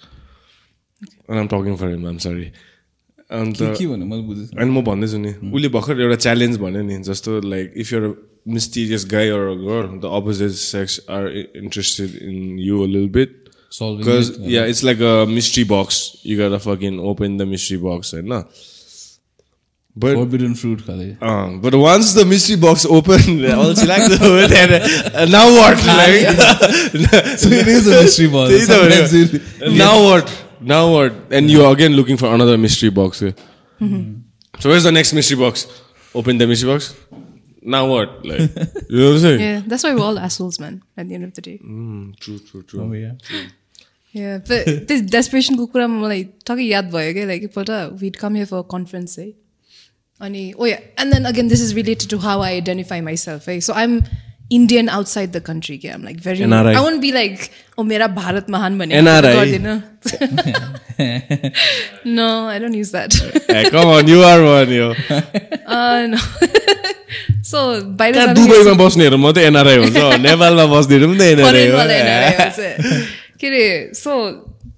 and um talking for him um sorry अन्त के भन्यो मैले बुझेँ अनि म भन्दैछु नि उसले भर्खर एउटा च्यालेन्ज भन्यो नि जस्तो like if your mysterious guy or a girl the opposite sex are interested in you a lil bit Because it, yeah, it's like a mystery box. You gotta fucking open the mystery box, and nah. But forbidden fruit खाले uh, but once the mystery box opened, [LAUGHS] all she liked to it, and uh, now what? [LAUGHS] Like, So it is a mystery box. त्यही त Sometimes भनेको. you- now what? Now what? And you're again looking for another mystery box. eh? So where's the next mystery box? Open the mystery box. Now what? Like, you know what I'm saying? [LAUGHS] Yeah, that's why we're all assholes, man, at the end of the day. Mm, true, true, true. Oh, yeah. Yeah, but this desperation को कुरा मलाई टक्कै याद भयो क्या like एकपल्ट we'd come here for conference है अनि ओ yeah and then again this is related to how I identify myself है so I'm Indian outside the country क्या आम like very. I want be like oh मेरा भारत महान भने NRI. गर्दिनँ no I don't use that are one, yo. [LAUGHS] So बाहिर [LAUGHS] दुबईमा बस्नेहरू मात्रै एनआरआई हुन्छ नेपालमा बस्नेहरू पनि त एनआरआई हो। [LAUGHS] के अरे सो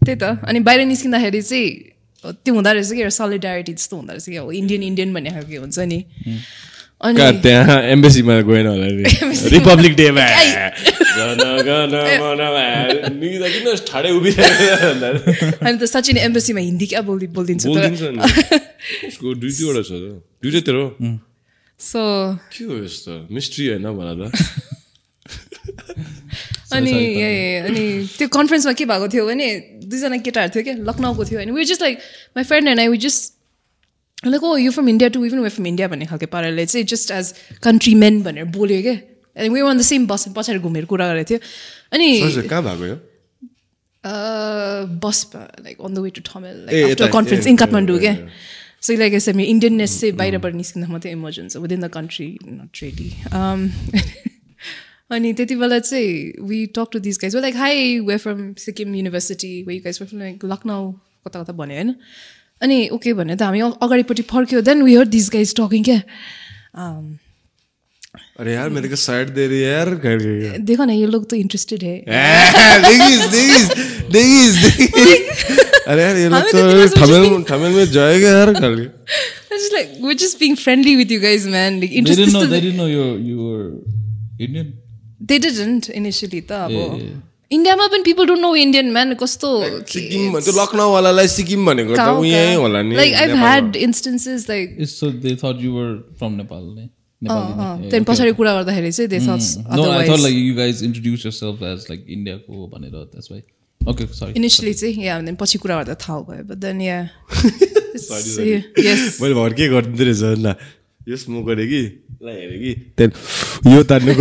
त्यही त अनि बाहिर निस्किँदाखेरि चाहिँ त्यो हुँदो रहेछ कि सलिडारिटी जस्तो हुँदो रहेछ कि अब इन्डियन इन्डियन भन्ने खालको हुन्छ नि। अनि कहाँ त्यहाँ एम्बेसीमा गएन होला नि। [LAUGHS] रिपब्लिक डेमा [LAUGHS] [LAUGHS] अनि त सचिन एम्बेसीमा हिन्दी क्या बोलि बोलिदिन्छ तर दुई दुईवटा छ दुइटैतिर हो? सो के हो यस्तो? मिस्ट्री होइन भन त। अनि ए अनि त्यो कन्फरेन्समा के भएको थियो भने दुईजना केटाहरू थियो क्या लखनऊको थियो। अनि we just like my friend and I we just like oh you from India too even we from India भन्ने खालको पाराले चाहिँ जस्ट एज कन्ट्री मेन भनेर बोल्यो क्या। अनि we on the same bus पछाडि घुमेर कुरा गरेको थियो। अनि कहाँ भएको यो? Bus like on the way to Thamel like conference in Kathmandu क्या। सो लाइक यसो मेरो इन्डियननेस चाहिँ बाहिरबाट निस्किँदा मात्रै इमर्ज हुन्छ within the country not ready अनि त्यति बेला चाहिँ we talk to this guys like hi we from Sikkim university we guys from like Lucknow कता कता भन्यो होइन? अनि ओके भने त हामी अगाडिपट्टि फर्क्यो then we hear this guys talking क्या? Um, अरे यार मेरे को साइड दे रही है यार देखो ना ये लोग तो इंटरेस्टेड है। देखिस देखिस देखिस अरे यार ये लोग हमें तो तो दिमाग में जाएगा यार It's just like we're just being friendly with you guys, man. Like They didn't know. They the- didn't know you you were Indian. They didn't initially त अब। इन्डियामा पनि people don't know Indian man कस्तो सिक्किम त्यो लखनऊवालालाई सिक्किम भनेको त उहीँ होला नि Like I've नेपालमा। had instances like It's so they thought you were from Nepal. ne? Nepal. अँ, ne? अँ, Yeah, त्यहाँदेखि. पछाडि कुरा गर्दाखेरि चाहिँ they thought No, I thought otherwise like you guys introduced yourself as like India ko भनेर that's why. Okay, sorry. initially चाहिँ yeah and then पछि कुरा गर्दा थाहा भयो but then yeah It's- yes मैले भर के गरिदिँदो रहेछ ल यो स्मोक गरेँ कि ल हेरेँ कि त्यहाँदेखि यो तान्नु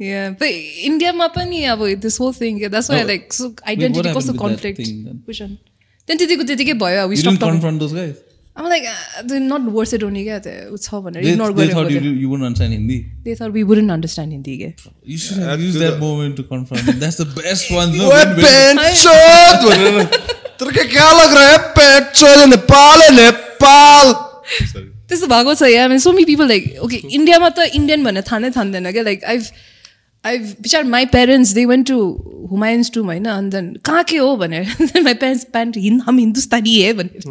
yeah but इन्डियामा पनि अब this whole thing yeah, that's why Oh. like so identity कस्तो with that conflict then? त्यहाँदेखि त्यतिको त्यतिकै भयो we You stopped confront those guys. I'm like uh, they're not worth it only त्यो ऊ छ भनेर They, ignore they thought you you wouldn't understand Hindi. they thought we wouldn't understand क्या You should have used that moment to confront. them. That's the best one. No, पेन्चोद भनेर तर क्या लग रहा है नेपाल है नेपाल त्यस्तो भएको छ yeah so many people like okay इन्डियामा त इन्डियन भनेर थाहा नै थान्दैन क्या लाइक आइभ आइभ विचार my parents they went to Humayun's tomb होइन अनि देन कहाँ के हो भनेर माई पेरेन्ट्स प्यान्ट हिन् हम हिन्दुस्तानी है भनेर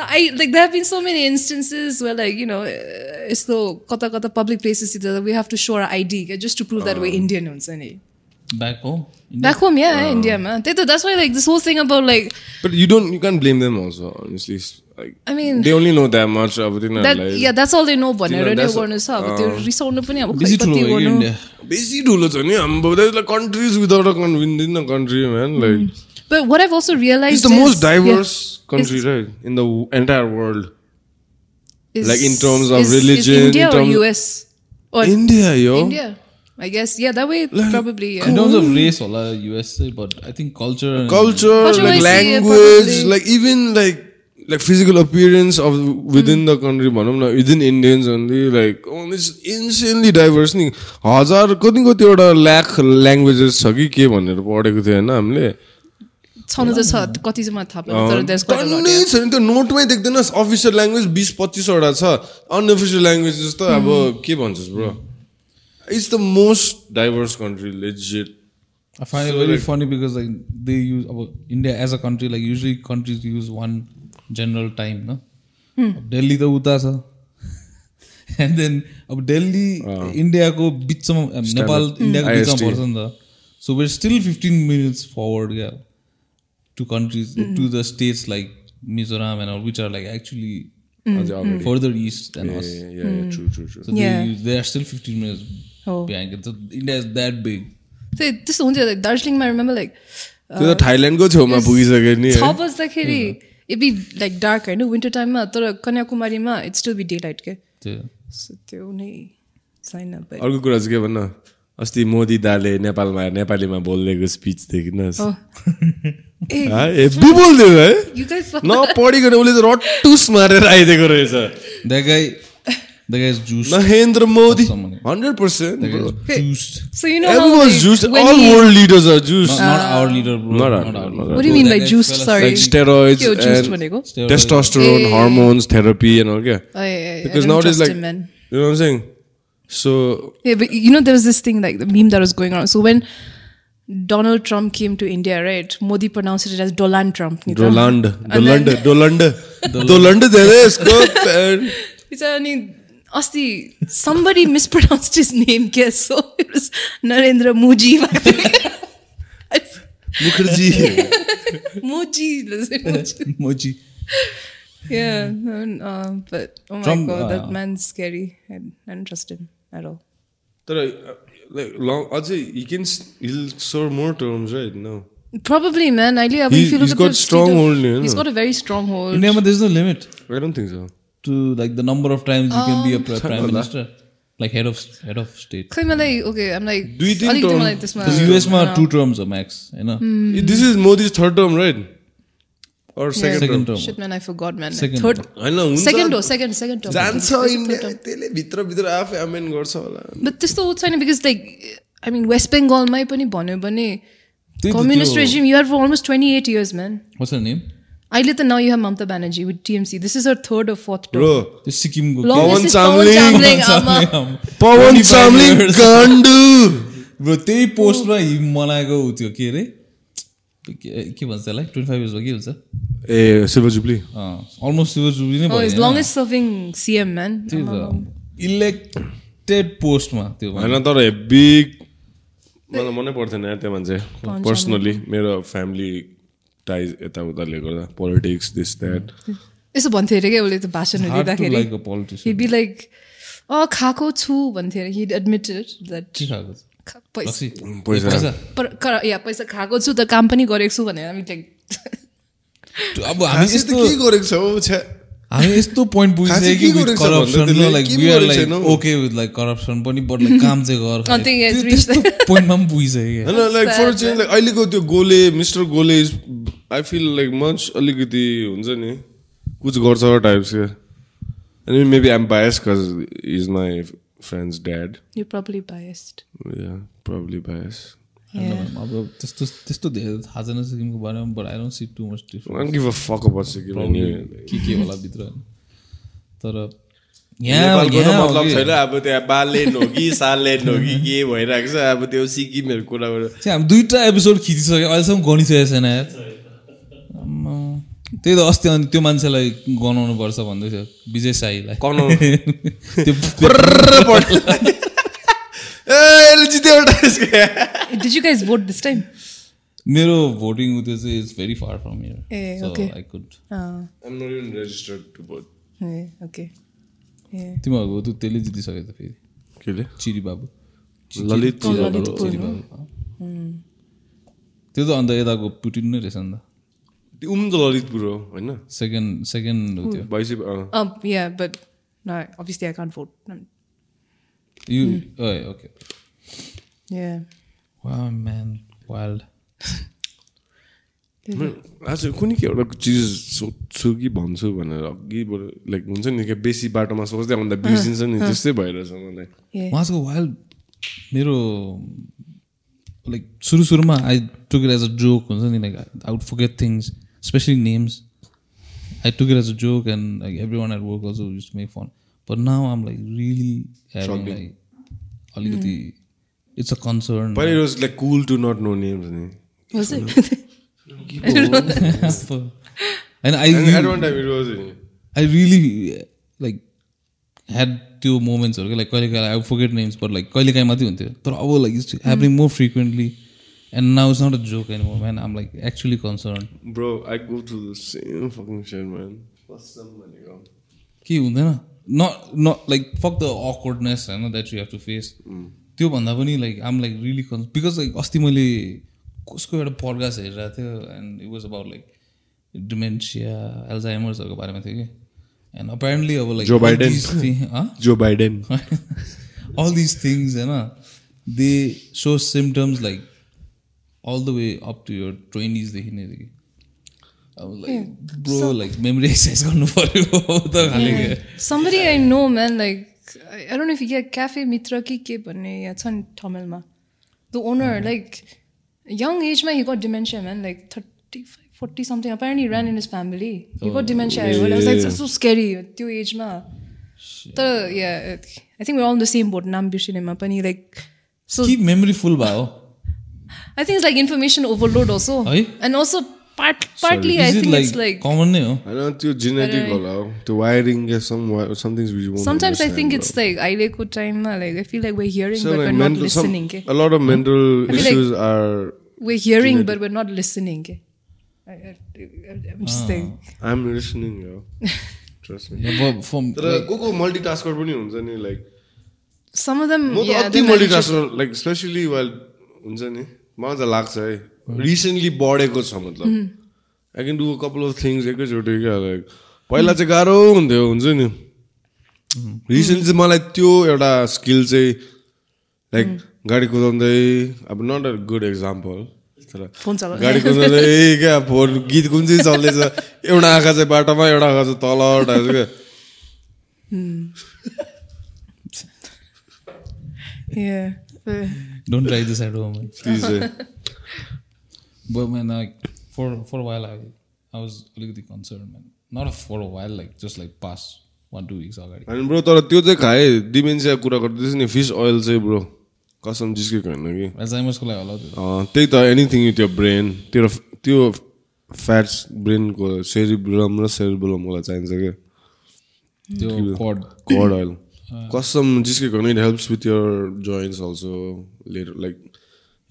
I like that been so many instances we like you know यस्तो कता कता public प्लेसेसतिर we have to show ID क्या just to prove that we Indian हुन्छ नि back home. Back home yeah इन्डियामा त्यही त that's why like this whole thing about like But you don't, you can't blame them also, honestly. Like, I mean- they only know that much of it in their that lives. Yeah that's all they know भनेर नै that's- गर्नु छ अब त्यो रिसाउनु पनि अब कति ठुलो India. बेसी ठुलो छ नि हाम्रो there's like countries without a con- within a country, man. Like, But what I've also realized it's the is, most diverse yeah, country, right, in the entire world. is- like, in terms of is- religion, is India in or terms- US? Or India, yo. India. I guess yeah, that way probably. Yeah. In terms of race, hola, USA, but I think culture. And Culture, Culture like yeah, language, probably. like even like like physical appearance of within the country, भनौँ न within Indians only, like oh, it's insanely diverse नि हजार कति कतिवटा lakh languages छ कि के भनेर पढेको थियो होइन हामीले छनु त छ कति चाहिँ मलाई थाहा yeah. छ नि त्यो नोटमै देख्दैन अफिसियल ल्याङ्ग्वेज बिस पच्चिसवटा छ अनअफिसियल ल्याङ्ग्वेजेस त अब के भन्छस् bro it's the most diverse country legit I find it very funny because like they use about India as a country, like usually countries use one general time, no? अब Delhi त उता छ and then अब Delhi इन्डियाको बिचमा नेपाल इन्डियाको बिचमा. पर्छ नि त so we're still fifteen minutes forward क्या to countries to the states like Mizoram and which are like actually further east than us. True true true So Yeah. they, they are still 15 minutes Oh. behind. So India is that big. त्यही त्यस्तो हुन्थ्यो like दार्जिलिङमा remember like त्यो त थाइल्यान्डको छेउमा पुगिसक्यो नि छ बज्दाखेरि इट बी लाइक डार्क होइन विन्टर टाइममा तर कन्याकुमारीमा it's still be daylight के त्यो नै छैन अर्को कुरा चाहिँ के भन्न? अस्ति मोदी दाले नेपालमा नेपालीमा बोलिदिएको स्पिच देखिन ए हेब्बी बोलिदियो है? नपढिकन उसले त रट्टुस मारेर आइदिएको रहेछ। that guy, The guy's juiced. Narendra Modi. Hundred percent. Juiced. So you know everyone's juiced. All he, world leaders are juiced. Not, not uh, our leader, bro. Not, our, not our. What do you mean by juiced? Sorry. Like steroids, and testosterone, hey. hormones, therapy, and all. that. Oh, yeah, yeah. Because nowadays, like, him, man. you know what I'm saying. So yeah, but you know, there was this thing like the meme that was going around. So when Donald Trump came to India, right? Modi pronounced it as Dolan Trump. Doland, Doland, Doland, Doland. Doland. Doland. Doland. Doland. Doland. Doland. Doland. Doland. Asti, somebody mispronounced his name, guess so. It was Narendra Muji. [LAUGHS] Mukherjee. Moji. Moji. Yeah, and, uh, but oh my god, that uh, man's scary. I, I don't trust him at all. But uh, like long, I'd say he can he'll serve more terms right now. Probably, man. I, believe he, if you look he's at got the stronghold. He's got a very strong hold. India, but there's no limit. I don't think so. To like the number of times you can be a Um, pri- prime minister, like head of head of state. खै मलाई okay, I'm like दुई तिन अलिकति मलाई त्यसमा Because US ma uh, two terms are max, you know. Hmm. This is Modi's third term right second Second term term. Shit, man, I forgot, man. Second Third, होइन हुन्छ second or second, second term. I. जान्छ? त्यसले भित्रभित्र आफै amen गर्छ होला But त्यस्तो छैन because like I mean West Bengalमै पनि भन्यो भने त्यही त communist त्यो- regime you had for almost 28 years, man. अहिले त now you have Mamata Banerjee with TMC this is or third of fourth टो सिक्किमको पवन चामलिङ पवन चामलिङ गन्डु ब्रो त्यही पोस्टमा हि मनाएको ऊ के अरे के भन्छ त्यसलाई ट्वेन्टी फाइभ इयर्सको के हुन्छ a silver jubilee almost silver jubilee नै भयो long is serving CM man त्यही त इलेक्टेड पोस्टमा त्यो होइन तर बिग मलाई मनै पर्थेन त्यो मान्छे पर्सनली मेरो फ्यामिली टाइज यताउताले गर्दा पोलिटिक्स दिस द्याट यसो भन्थ्यो अरे क्या उसले त्यो भाषणहरू दिँदाखेरि like, अँ खाएको छु भन्थ्यो अरे। हिड एडमिटेड द्याट या पैसा खाएको छु त काम पनि गरेको छु भनेर हामी लाइक अब हामी यस्तो के गरेको छ? हौ हामी यस्तो पोइन्ट पुगिसक्यो कि करप्सन त्यसले? लाइक के वी आर गरेको लाइक छैन हौ? ओके विथ लाइक करप्सन पनि बट लाइक काम चाहिँ गर [LAUGHS] पोइन्टमा पनि पुगिसक्यो क्या होइन like for sad, change like अहिलेको त्यो Golay mister Golay is I feel like much अलिकति हुन्छ नि कुछ गर्छ टाइप्स क्या अनि maybe I'm bias cause is my friend's dad you probably biased probably bias अब त्यस्तो त्यस्तो धेरै थाहा छैन सिक्किमको बारेमा but I don't see too much difference give a fuck about Sikkim अनि के के होला भित्र। तर यहाँ मतलब छैन। अब त्यहाँ कि भइरहेको छ? अब त्यो सिक्किमहरू कुराबाट चाहिँ हामी दुईवटा एपिसोड खिचिसक्यो अहिलेसम्म गनिसकेको छैन यार। त्यही त अस्ति अनि त्यो मान्छेलाई गनाउनु पर्छ भन्दै थियो विजय साईलाई। गनाउनु। [LAUGHS] त्यो [LAUGHS] [LAUGHS] मेरो भोटिङ उ त्यो चाहिँ is very far from here so. I could. Okay तिमीहरूको त्यो त्यसले जितिसक्यो त फेरि। केले? चिरी बाबु। ललित चिरी? बाबु। त्यो त अन्त यताको पुटिन नै रहेछ नि त। उम त ललितपुर हो होइन सेकेन्ड सेकेन्ड हो त्यो भैँसी अँ। Yeah, but no, obviously I can't vote. You. Okay Yeah. Wow, man, wild. आज कुनै के एउटा चिज सोध्छु कि भन्छु भनेर अघिबाट लाइक हुन्छ नि क्या बेसी बाटोमा सोच्दै आउँदा [LAUGHS] बिर्सिन्छ नि [LAUGHS] त्यस्तै भइरहेछ मलाई. उहाँको वाइल्ड मेरो लाइक सुरु सुरुमा I took it as a joke हुन्छ नि like would forget things Specially names I took it as a joke and like every one at work also use make fun but now um like really having like अलिकति it's a concern पहिला it was like cool to not know names नि Was it? [LAUGHS] [LAUGHS] होइन I at one time it was I really like had त्यो मोमेन्ट्सहरू क्या like कहिले काहीँ I forget names but like कहिले काहीँ मात्रै हुन्थ्यो तर अब like it's happening more frequently not a joke and more man um like actually concern bro I go to the same fucking share man कसम भनेको के हुँदैन न न लाइक फक द अकवर्डनेस होइन that you have to face त्योभन्दा पनि like um like really cons because like अस्ति मैले कसको एउटा पडकास्ट हेरिरहेको थियो and it was about like dementia एल्जाइमर्सहरूको बारेमा थियो कि एन्ड अपेरेन्टली अब like. Joe Biden all these things you know they show symptoms like all the way up to your 20s देखि नै देखि अब like bro like memory exercise गर्नु पऱ्यो त खाले के Somebody I know, man, like, I, I don't know if you get Cafe Mitra ki ke भन्ने या छ नि ठमेलमा The owner, like, young age ma he got dementia, man, like 35, 40 something. Apparently he ran in his family. He got dementia. I was like, that's so scary. त्यो age ma. तर yeah, it- I think we're all in the same boat. Nam Bishinema Pani like so कि memory full भयो I think it's like information overload also. Hey? And also part partly I Is it think like it's like common नै हो होइन त्यो genetic होला हौ त्यो wiring yeah some somethings we won't sometimes I think it's like Aileko time like I feel like we're hearing So but like we're not mental, some, listening. ke. a lot of mental feel like- issues are. We're hearing but we're not listening. ke. I, I, I'm just Ah. saying. I'm listening, yo. Trust me. अब from तर को को मल्टिटास्कर पनि हुन्छ नि like Some of them म त yeah. मल्टिटास्कर like हुन्छ नि मलाई त लाग्छ है। रिसेन्टली बढेको छ मतलब। I can do couple of things एकैचोटि क्या लाइक पहिला चाहिँ गाह्रो हुन्थ्यो हुन्छ नि। रिसेन्टली चाहिँ मलाई त्यो एउटा स्किल चाहिँ लाइक गाडी कुदाउँदै अब नट अ गुड एक्जाम्पल तर। गाडी कुदाउँदै क्या फोन गीत कुन चाहिँ चल्दैछ एउटा आँखा चाहिँ बाटोमा एउटा आँखा चाहिँ तल टाइप क्या। [LAUGHS] Yeah. [LAUGHS] Don't try this at home. [LAUGHS] Please [LAUGHS] but man like for for a while I I was अलिकति concerned man. Not for a while like just like past one two weeks अगाडि होइन bro तर त्यो चाहिँ खाएँ dementia कुरा गर्दैछ नि फिस ओइल चाहिँ ब्रो कसम जिस्केको होइन कि एल्जाइमर्सको लागि होला त्यो त्यही त एनिथिङ यो ब्रेन त्यो त्यो फ्याट्स ब्रेनको सेरिब्रम र सेरिब्रमको लागि चाहिन्छ क्या त्यो कड कड ओइल कसम जिस्केको होइन it helps with your joints also later like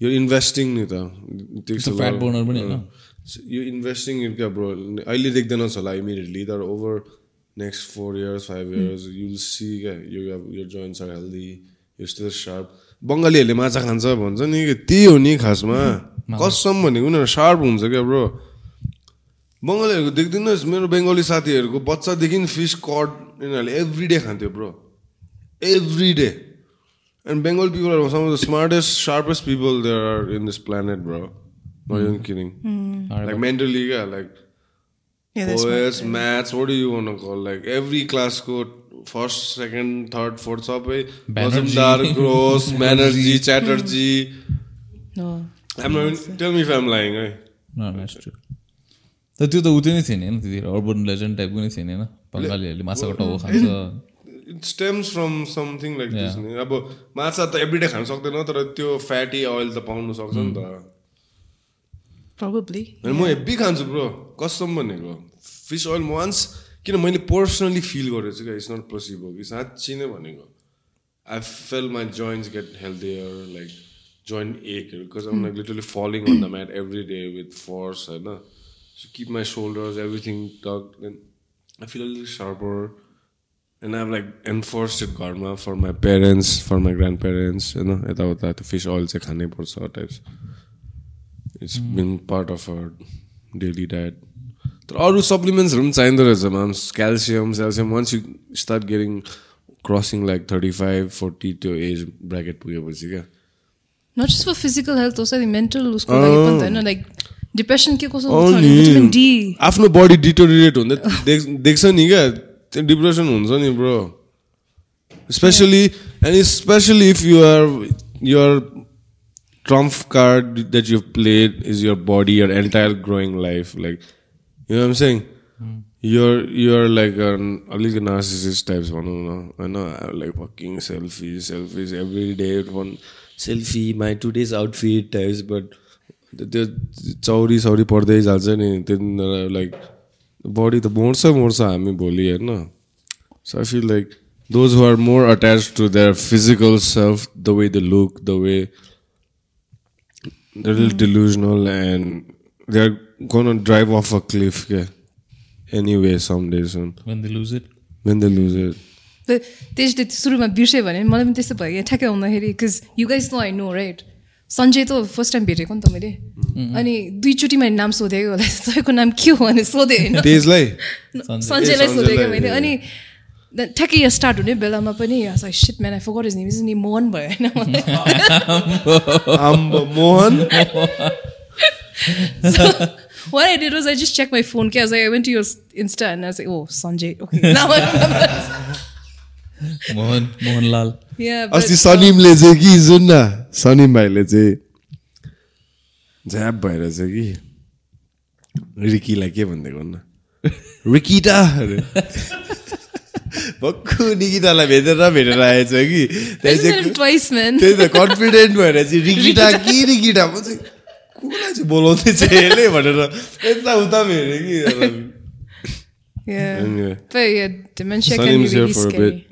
यो इन्भेस्टिङ नि? त? यो इन्भेस्टिङ इन क्या ब्रो अहिले देख्दैनस् होला इमिडिएटली तर over next four years five years you'll see क्या यो यो जोइन्ट्स आर हेल्दी यो स्टिल सार्प बङ्गालीहरूले माछा खान्छ भन्छ नि त्यही हो नि खासमा। [LAUGHS] कसम भनेको उनीहरू सार्प हुन्छ क्या ब्रो बङ्गालीहरूको देख्दिनस् मेरो बङ्गाली साथीहरूको बच्चादेखि फिस कड यिनीहरूले एभ्री डे खान्थ्यो bro Every day and Bengal people are some of the smartest sharpest people there are in this planet bro not even kidding like mentally क्या like yeah, that's what- Poes maths what do you want to call like every क्लासको first second third fourth सबै Majumdar gross [LAUGHS] Banerjee Chatterjee no. Tell me fam lying है तर त्यो त उ त्यो नै थिएन होइन त्यतिखेर अर्बन लेजेन्ड टाइपको नै थिएन होइन बङ्गालीहरूले माछाको टाउको खान्छ it stems from something like this नि अब माछा त एभ्री डे खान सक्दैन तर त्यो फ्याटी ओइल त पाउनु सक्छ नि त। Probably. अनि म हेब्बी खान्छु ब्रो कसम भनेको फिस ओइल म वान्स किन मैले पर्सनली फिल गरेको छु क्या इट्स नट पोसिबल कि साँच्ची नै भनेको। I feel my joints get healthier like joint एकहरू because um like literally falling on the mat every day with force होइन। So keep my shoulders everything tuck then I feel अलिक sharper and I like enforce घरमा for my parents for my grandparents होइन यताउता त्यो fish oil चाहिँ खानै पर्छ types it's been part of our daily diet तर अरू सप्लिमेन्ट्सहरू पनि चाहिँदो रहेछ moms calcium calcium once you start getting crossing like thirty five forty त्यो एज ब्राकेट पुगेपछि क्या Not just for physical health, also the mental उसको होइन like depression के कसो. आफ्नो बडी डिटोरिएट हुँदै देख देख्छ नि क्या त्यो डिप्रेसन हुन्छ नि bro especially and especially if you're your trump card that you played is your body your entire growing life like you um sing your you're like अलिक नर्सिसिस्ट टाइप्स भनौँ न होइन I like fucking selfie selfies every day one selfie my today's outfit but त्यो चौरी सौरी पर्दै जान्छ नि त्यहाँनिर लाइक बडी त मोड्छ मोड्छ हामी भोलि होइन so I feel like those who are more attach to their physical self the way the look the way they're a little delusional and they're gonna drive off a cliff yeah. anyway someday soon when they lose it? When they lose it. त्यसले सुरुमा बिर्स्यो भने मलाई पनि त्यस्तो भयो क्या ठ्याक्कै आउँदाखेरि because you guys know I know right Sanjay त फर्स्ट टाइम भेटेको नि त मैले। अनि दुईचोटि मैले नाम सोधेको होला। [LAUGHS] तपाईँको नाम के हो भने सोधेँ होइन। सञ्जयलाई सोधेको मैले। अनि द- ठ्याक्कै यो स्टार्ट हुने बेलामा पनि shit man I forgot his name is नि मोहन भयो होइन Mohan. [LAUGHS] What I did was I just checked my phone. Okay, I was like, I went to your Insta and I was like, oh, Sanjay. Okay, now I [LAUGHS] अस्ति सनिमले चाहिँ कि सुन न सनिम भाइले चाहिँ झ्याप भएर चाहिँ कि रिकीलाई के भनिदिएको न रिकिटा भक्कु निकितालाई भेटेर भेटेर आएछ कि. त्यही त कन्फिडेन्ट भएर चाहिँ रिकिटा कि रिकिटा म चाहिँ कसलाई चाहिँ बोलाउँदैछ यसले भनेर यता उता हेरेँ कि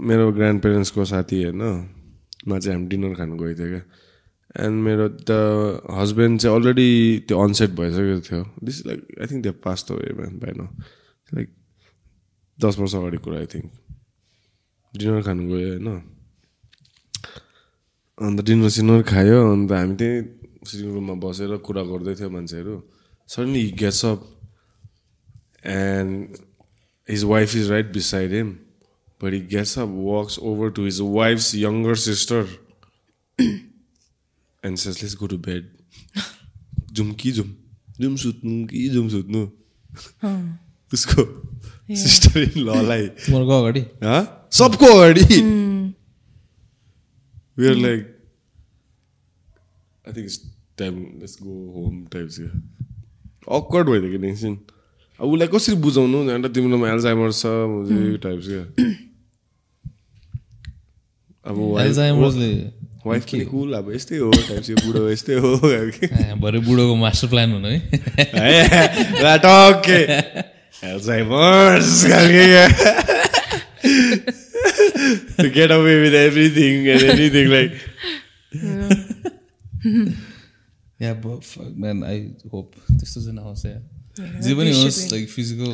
मेरो ग्रान्ड पेरेन्ट्सको साथी होइन मा चाहिँ हामी डिनर खानु गएको थियो क्या। एन्ड मेरो द हस्बेन्ड चाहिँ अलरेडी त्यो अनसेट भइसकेको थियो। This like I think they pass त भएन लाइक दस वर्ष अगाडि कुरा आई थिङ्क डिनर खानु गयो होइन। अन्त डिनर सिनर खायो अन्त हामी त्यही सिटिङ रुममा बसेर कुरा गर्दै थियो मान्छेहरू। Suddenly gets up and his wife is right beside him but he gets up walks over to his wife's younger sister and says let's go to bed zoom कि जुम जुम सुत्नु कि जुम सुत्नु उसको सिस्टर इन ललाई तिमीहरूको अगाडि? सबको अगाडि we are like I think it's time let's go home types क्या awkward भइदियो कि एकछिन अब उसलाई कसरी बुझाउनु अन्त तिम्रोमा एल्जाइमर छ टाइप्स क्या अब वाइफ पनि कुल अब यस्तै हो टाइप्स बुढो यस्तै हो भरे बुढोको मास्टर प्लान हुनु है टक्के get away with everything and anything like. Yeah man I hope त्यस्तो चाहिँ नहोस् या जे पनि होस् लाइक फिजिकल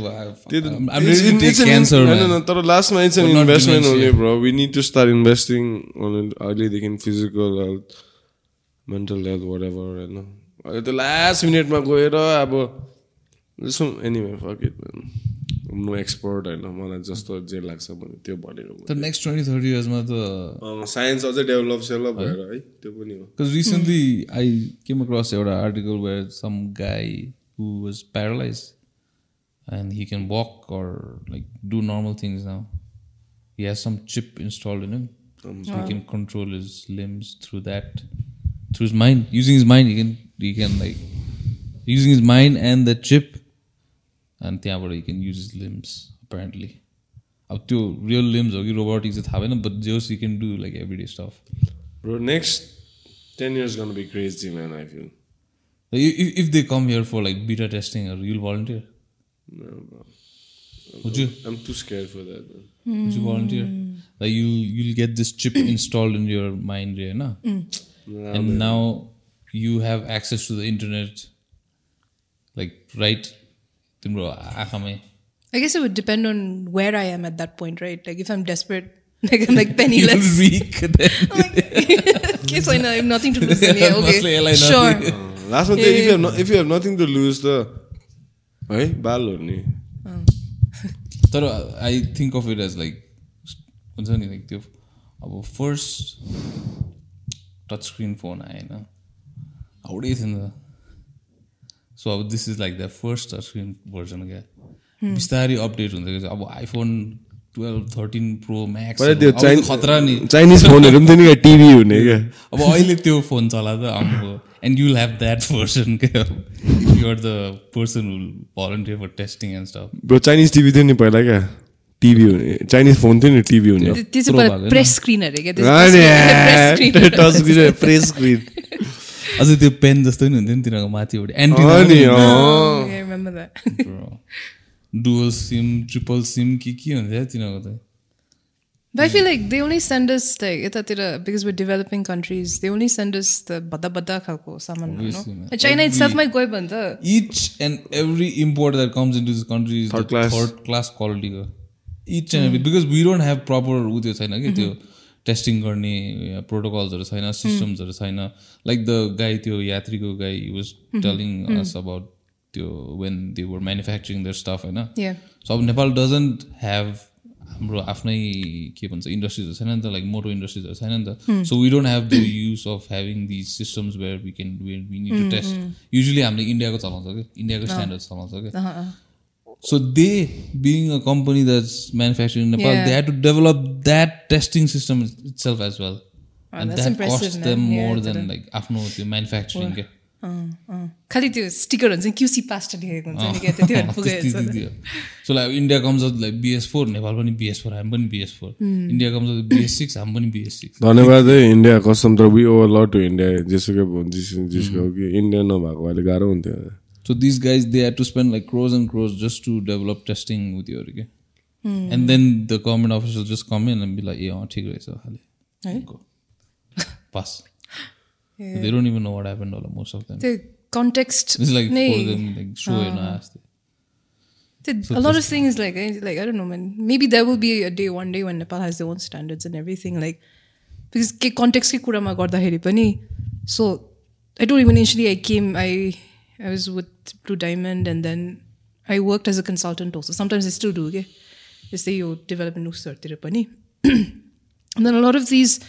तर लास्टमा it's an But not investment. हुने bro we need to start investing अहिलेदेखि physical health mental health whatever होइन अहिले त लास्ट मिनटमा गएर अब जस्तो anyway fuck it no expert होइन मलाई जस्तो जे लाग्छ भने त्यो भनेको नेक्स्ट ट्वेन्टी थर्टी इयर्समा त साइन्स अझै डेभलप सेभलप भएर है त्यो पनि हो Because recently I came across an article where some guy who was paralyzed and he can walk or like do normal things now. He has some chip installed in him. So he can control his limbs through that. Through his mind. Using his mind he can he can like using his mind and the chip and त्यहाँबाट he can use his limbs apparently. अब त्यो real limbs हो कि robotic चाहिँ थाहा भएन but जे you can do like every day stuff Bro, next 10 years gonna be crazy, man, I feel. Like, if, if they come here for like beta testing, or you'll volunteer? No, bro. I'm, Would you? I'm too scared for that. Mm. Would you volunteer? Hmm. Like you, you'll get this chip [COUGHS] installed in your mind, yeah, hmm. Nah. Mm. And man. now you have access to the internet. Like right, timro. I guess it would depend on where I am at that point, right? Like if I'm desperate, [LAUGHS] like I'm like [LAUGHS] penniless. You're weak. Then. [LAUGHS] like, okay, so I know I have nothing to lose. Yeah, okay, sure. लास्टमा त्यो if you have no, if you have nothing to lose त है बाल हो नि तर I think of it as like हुन्छ नि लाइक त्यो अब फर्स्ट टच स्क्रिन फोन आएन। हाउडै थियो नि त सो अब this is like the first touch screen version क्या बिस्तारै अपडेट हुँदै गएछ अब iPhone twelve thirteen pro max त्यो खतरा नि। चाइनिज फोनहरू पनि थियो नि टिभी हुने क्या अब अहिले त्यो फोन चलाएको आउनुभयो and you'll have that person you're the person will volunteer for testing and stuff bro Chinese TV थियो नि पहिला क्या टिभी हुने चाइनिज फोन थियो नि टिभी हुने त्यो चाहिँ प्रेस स्क्रिन अरे क्या टच स्क्रिन प्रेस स्क्रिन अझै त्यो पेन जस्तो नि हुन्थ्यो नि तिनीहरूको माथिबाट anti. Dual SIM triple SIM के के हुन्थ्यो तिनीहरूको त But I feel like they only send us like because we're developing countries, they only send us the bada bada खालको सामान you Obviously, man. know. China itself might गयो भने त each and every import that comes into this country is Third the class. third class quality को each and every because we don't have proper त्यो छैन कि त्यो testing गर्ने प्रोटोकल्सहरू छैन सिस्टम्सहरू छैन लाइक द गाई त्यो यात्रीको guy was telling us about त्यो when they were manufacturing their stuff होइन Yeah. सो अब नेपाल डजन्ट ह्याभ हाम्रो आफ्नै के भन्छ इन्डस्ट्रिजहरू छैन नि त लाइक मोटो इन्डस्ट्रिजहरू छैन नि त। So we don't have the use of having these systems where we can where we need to test usually हामीले इन्डियाको चलाउँछ क्या? इन्डियाको स्ट्यान्डर्ड चलाउँछ क्या? So they being a company that manufacturing Nepal they have to develop that testing system itself as well and that cost them more than like आफ्नो त्यो manufacturing क्या? खालि त्यो स्टिकर हुन्छ नि क्युसी पास्ट लेखेको हुन्छ नि क्या भएर पुगेको so like India comes like BS four Nepal पनि बिएस फोर हामी पनि BS four India comes BS six हामी पनि बिएस सिक्स धन्यवाद है इन्डिया कसम तर we over lot to India जेसुकै जिस जिसको कि इन्डिया नभएको अहिले गाह्रो हुन्थ्यो So these guys, they had to spend like crores and crores just to develop testing with your okay? And then the government officials just come in and be like, yeah, ठीक रहेछ खाली है go. Pass. They don't even know what happened all most of them. त्यो context It's like नै for them like show हेर्न आस्थे a lot of things like I- like I don't know man maybe there will be a day one day when Nepal has their own standards and everything like because के कन्टेक्स्टकै कुरामा गर्दाखेरि पनि so I told you initially I came I I was with Blue Diamond and then I worked as a consultant also sometimes I still do के यस्तै यो development उसहरूतिर पनि and then a lot of these uh,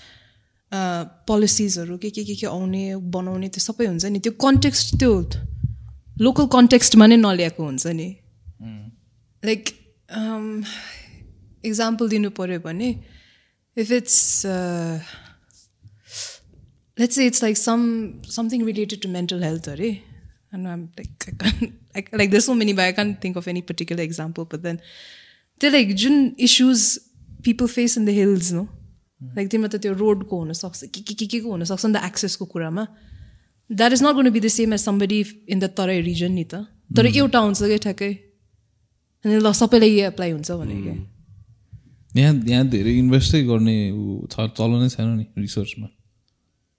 पोलिसिजहरू के के के के आउने बनाउने त्यो सबै हुन्छ नि त्यो कन्टेक्स्ट त्यो लोकल कन्टेक्स्टमा नै नल्याएको हुन्छ नि लाइक इक्जाम्पल दिनु पऱ्यो भने if it's let's say it's like some something related to mental health अरे and I'm like I can't, I, like there's so many but I can't think of any particular example but then they're like जुन issues people face in the hills no like तिमीलाई त त्यो रोडको हुनसक्छ के के के के को हुनसक्छ नि त एक्सेसको कुरामा that is not gonna be the same as somebody in the Terai region नि त तर एउटा हुन्छ क्या ठ्याक्कै अनि ल सबैलाई यही एप्लाई हुन्छ भने क्या यहाँ यहाँ धेरै इन्भेस्टै गर्ने छ चलनै छैन नि रिसर्चमा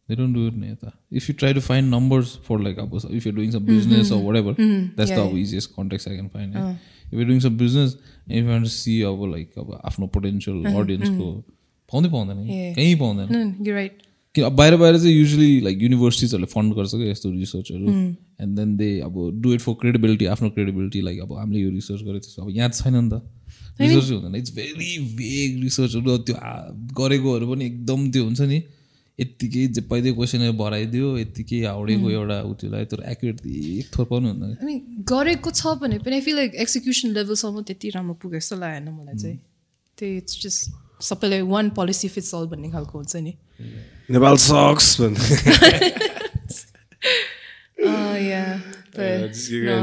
दे डोन्ट डु इट नि यता if you try to find numbers for like अब if you doing some business or whatever that's the Yeah, अब easiest contacts I can find if you doing some business if you to see अब like अब आफ्नो potential अडियन्सको पाउँदै पाउँदैन. कहीँ पाउँदैन you right किन अब बाहिर बाहिर चाहिँ युजली लाइक युनिभर्सिटिजहरूले फन्ड गर्छ क्या यस्तो रिसर्चहरू एन्ड देन दे अब डु इट फर क्रेडिबिलिटी आफ्नो क्रेडिबिलिटी लाइक अब हामीले यो रिसर्च गरेको त्यसो अब यहाँ छैन नि त। रिसर्च हुँदैन। इट्स भेरी भेग रिसर्चहरू त्यो गरेकोहरू पनि एकदम त्यो हुन्छ नि। यत्तिकै जे पहिल्यै क्वेसनहरू भराइदियो यत्तिकै हाउडेको एउटा उत्योलाई तर एक्युरेट एक थोर पनि हुँदैन अनि गरेको छ भने पनि आई फिल लाइक एक्जिक्युसन लेभलसम्म त्यति राम्रो पुग्यो जस्तो लागेन मलाई चाहिँ। त्यही इट्स जस्ट सबैलाई वान पोलिसी फिट्स अल भन्ने खालको हुन्छ नि। नेपाल सक्स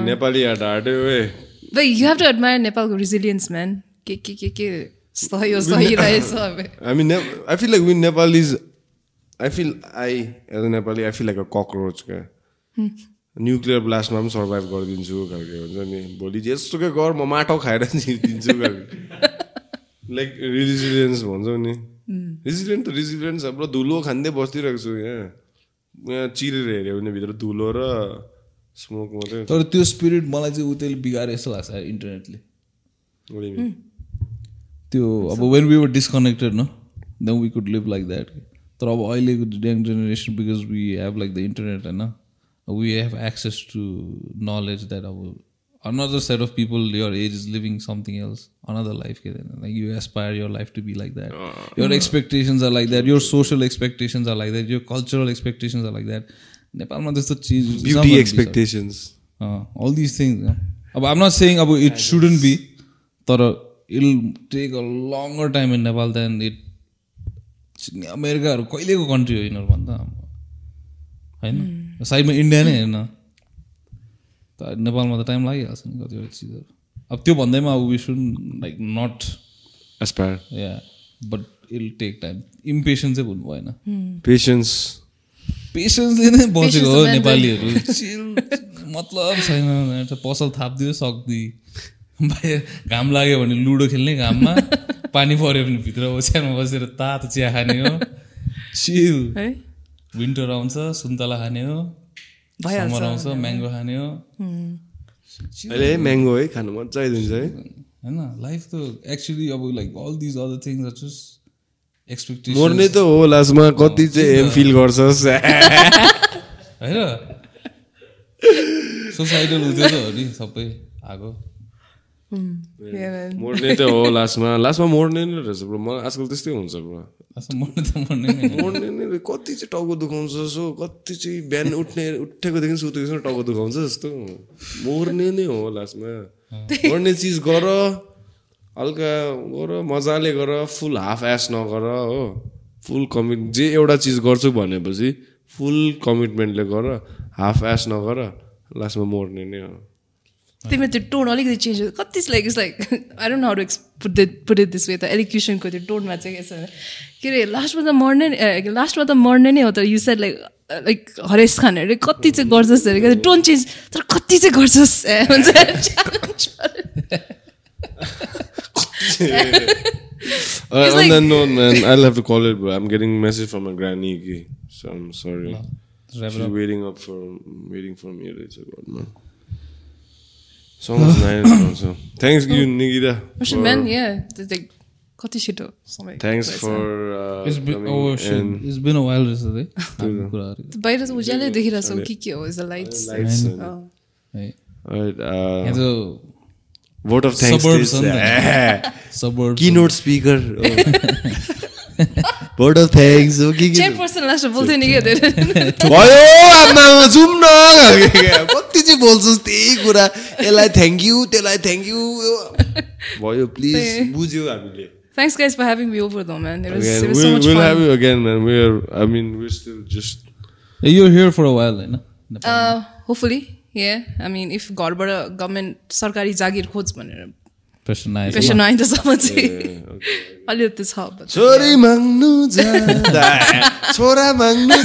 नेपाली हाट हाट्यो ए but you have to admire नेपालको resilience man. के के के के सही सही रहेछ अब I mean, ne- I feel like we Nepalese. I feel I as a Nepali, I feel like a cockroach. क्या न्युक्लियर ब्लास्टमा पनि सर्भाइभ गरिदिन्छु खालको हुन्छ नि। भोलि जेसुकै गर म माटो खाएर [LAUGHS] जितिदिन्छु [LAUGHS] लाइक रिजिलियन्स भन्छौ नि रिजिलियन्ट त रिजिलियन्स हाम्रो धुलो खाँदै बसिरहेको छु यहाँ यहाँ चिरेर हेऱ्यो भने भित्र धुलो र स्मोक मात्रै तर त्यो स्पिरिट मलाई चाहिँ त्यसले बिगारे जस्तो लाग्छ इन्टरनेटले? त्यो अब वेन वी वर डिस्कनेक्टेड न then we could live like that तर अब अहिलेको young generation because we have like the internet होइन we have access to knowledge that अब another set of people your age is living something else another life ke then. like you aspire your life to be like that your expectations are like that your social expectations are like that your cultural expectations are like that नेपालमा त्यस्तो चिज Beauty expectations. All this things अब आम not सेङ अब it shouldn't be तर it'll take a longer time in Nepal then it अमेरिकाहरू कहिलेको country हो यिनीहरू भन्दा होइन साइडमा इन्डिया नै हेर्न त नेपालमा त टाइम लागिहाल्छ नि कतिवटा चिजहरू। अब त्यो भन्दैमा अब we should like not Aspire. Yeah but it'll take time impatience चाहिँ भन्नु भएन Patience. पेसेन्सले नै बसेको हो नेपालीहरू। मतलब छैन पसल थापिदियो सक्दी। बाहिर घाम लाग्यो भने लुडो खेल्ने घाममा पानी पऱ्यो भने भित्र ओछ्यानमा बसेर तातो चिया खाने हो। [LAUGHS] चिल है? विन्टर आउँछ सुन्तला खाने हो। समर आउँछ म्याङ्गो खाने हो। अहिले म्याङ्गो है खानु मजा आइदिन्छ है। होइन लाइफ त एक्चुली अब like all these other things are just expectation मर्ने त हो लास्टमा कति चाहिँ एम फिल गर्छस्। होइन? सोसाइटल हुँदै त हो नि सबै आएको. मोर्ने त हो लास्टमा लास्टमा मोर्ने नै रहेछ ब्रो मलाई आजकल त्यस्तै हुन्छ ब्रो मर्ने त मर्ने नै। मोर्ने कति चाहिँ टाउको दुखाउँछ सो कति चाहिँ बिहान उठ्ने उठेकोदेखि सुतेकोसम्म टाउको दुखाउँछ जस्तो। मोर्ने नै हो लास्टमा गर्ने [LAUGHS] चिज गर हल्का गर मजाले गर फुल हाफ एस नगर हो। फुल कमिट जे एउटा चिज गर्छु भनेपछि फुल कमिटमेन्टले गर हाफ एस नगर लास्टमा मोर्ने नै हो। तिम्रो त्यो टोन अलिकति चेन्ज कति like it's like I don't how to ex put put it this way त एलिक्युसनको त्यो टोनमा चाहिँ के छ के अरे लास्टमा त मर्ने लास्टमा त मर्ने नै हो तर यु सेड लाइक लाइक हरेस खानहरू कति चाहिँ गर्छस् अरे क्या टोन चेन्ज तर कति चाहिँ गर्छस् हुन्छ [LAUGHS] Uh, on like- that note, man, I'll have to call it, bro. I'm getting message from my granny, so I'm sorry. She's up. waiting up for waiting for me. It's man. Song was nice, man. So thanks, you, Nikita. Mr. for- Man, yeah. Like कति छिटो समय Thanks गएछ। for uh, It's been, coming oh shit, and it's been a while रहेछ है हाम्रो कुराहरू बाहिर चाहिँ उज्यालै देखिरहेको छौ के के हो is the lights uh, on the- Eh, suburbs keynote speaker board of thanks हो के के चेयरपर्सन लास्ट बोल्थ्यो नि भयो आमा जाउँ न कति चाहिँ बोल्छस् त्यही कुरा यसलाई थ्याङ्क यू त्यसलाई थ्याङ्क यू भयो प्लिज बुझ्यो हामीले Thanks guys for having me over though man. It was, Again, it was so we'll, much we'll fun. have you again, man. We're, I mean, we're still just you're here for a while होइन Uh, hopefully, yeah. I mean, if घरबाट government सरकारी जागिर खोज भनेर Question nice. Pension आइन्दासम्म चाहिँ अलिकति छ but- छोरी माग्नु जाँदा छोरा माग्नु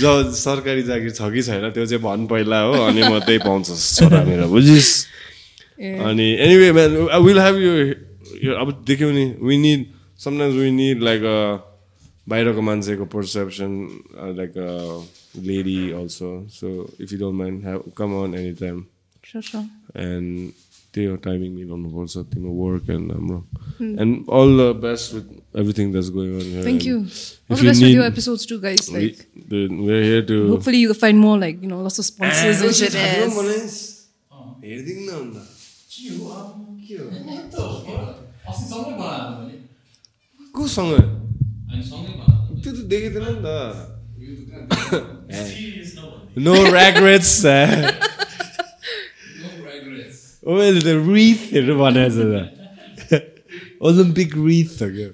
जो सरकारी जागिर छ कि छैन त्यो चाहिँ भन् पहिला हो अनि मात्रै पाउँछस् छोरा मेरो बुझिस्? अनि anyway man will have you अब देख्यौ नि we need sometimes we need like बाहिरको मान्छेको perception like lady also so if you don't mind have come on any time Sure, sure. And त्यही हो टाइमिङ मिलाउनुपर्छ तिम्रो वर्क एन्ड हाम्रो and all the best with everything that's going on Thank you. All If the you best with need- your episodes too, guys. Like, We, we're here to hopefully you find more like you know lots of sponsors and shit. Yes. [COUGHS] हेरिदिउँ न अन्त कोसँग त्यो त देखिँदैन नि त no regrets [LAUGHS] मैले त रिथहरू बनाएको छ त ओलम्पिक रिथ हो क्या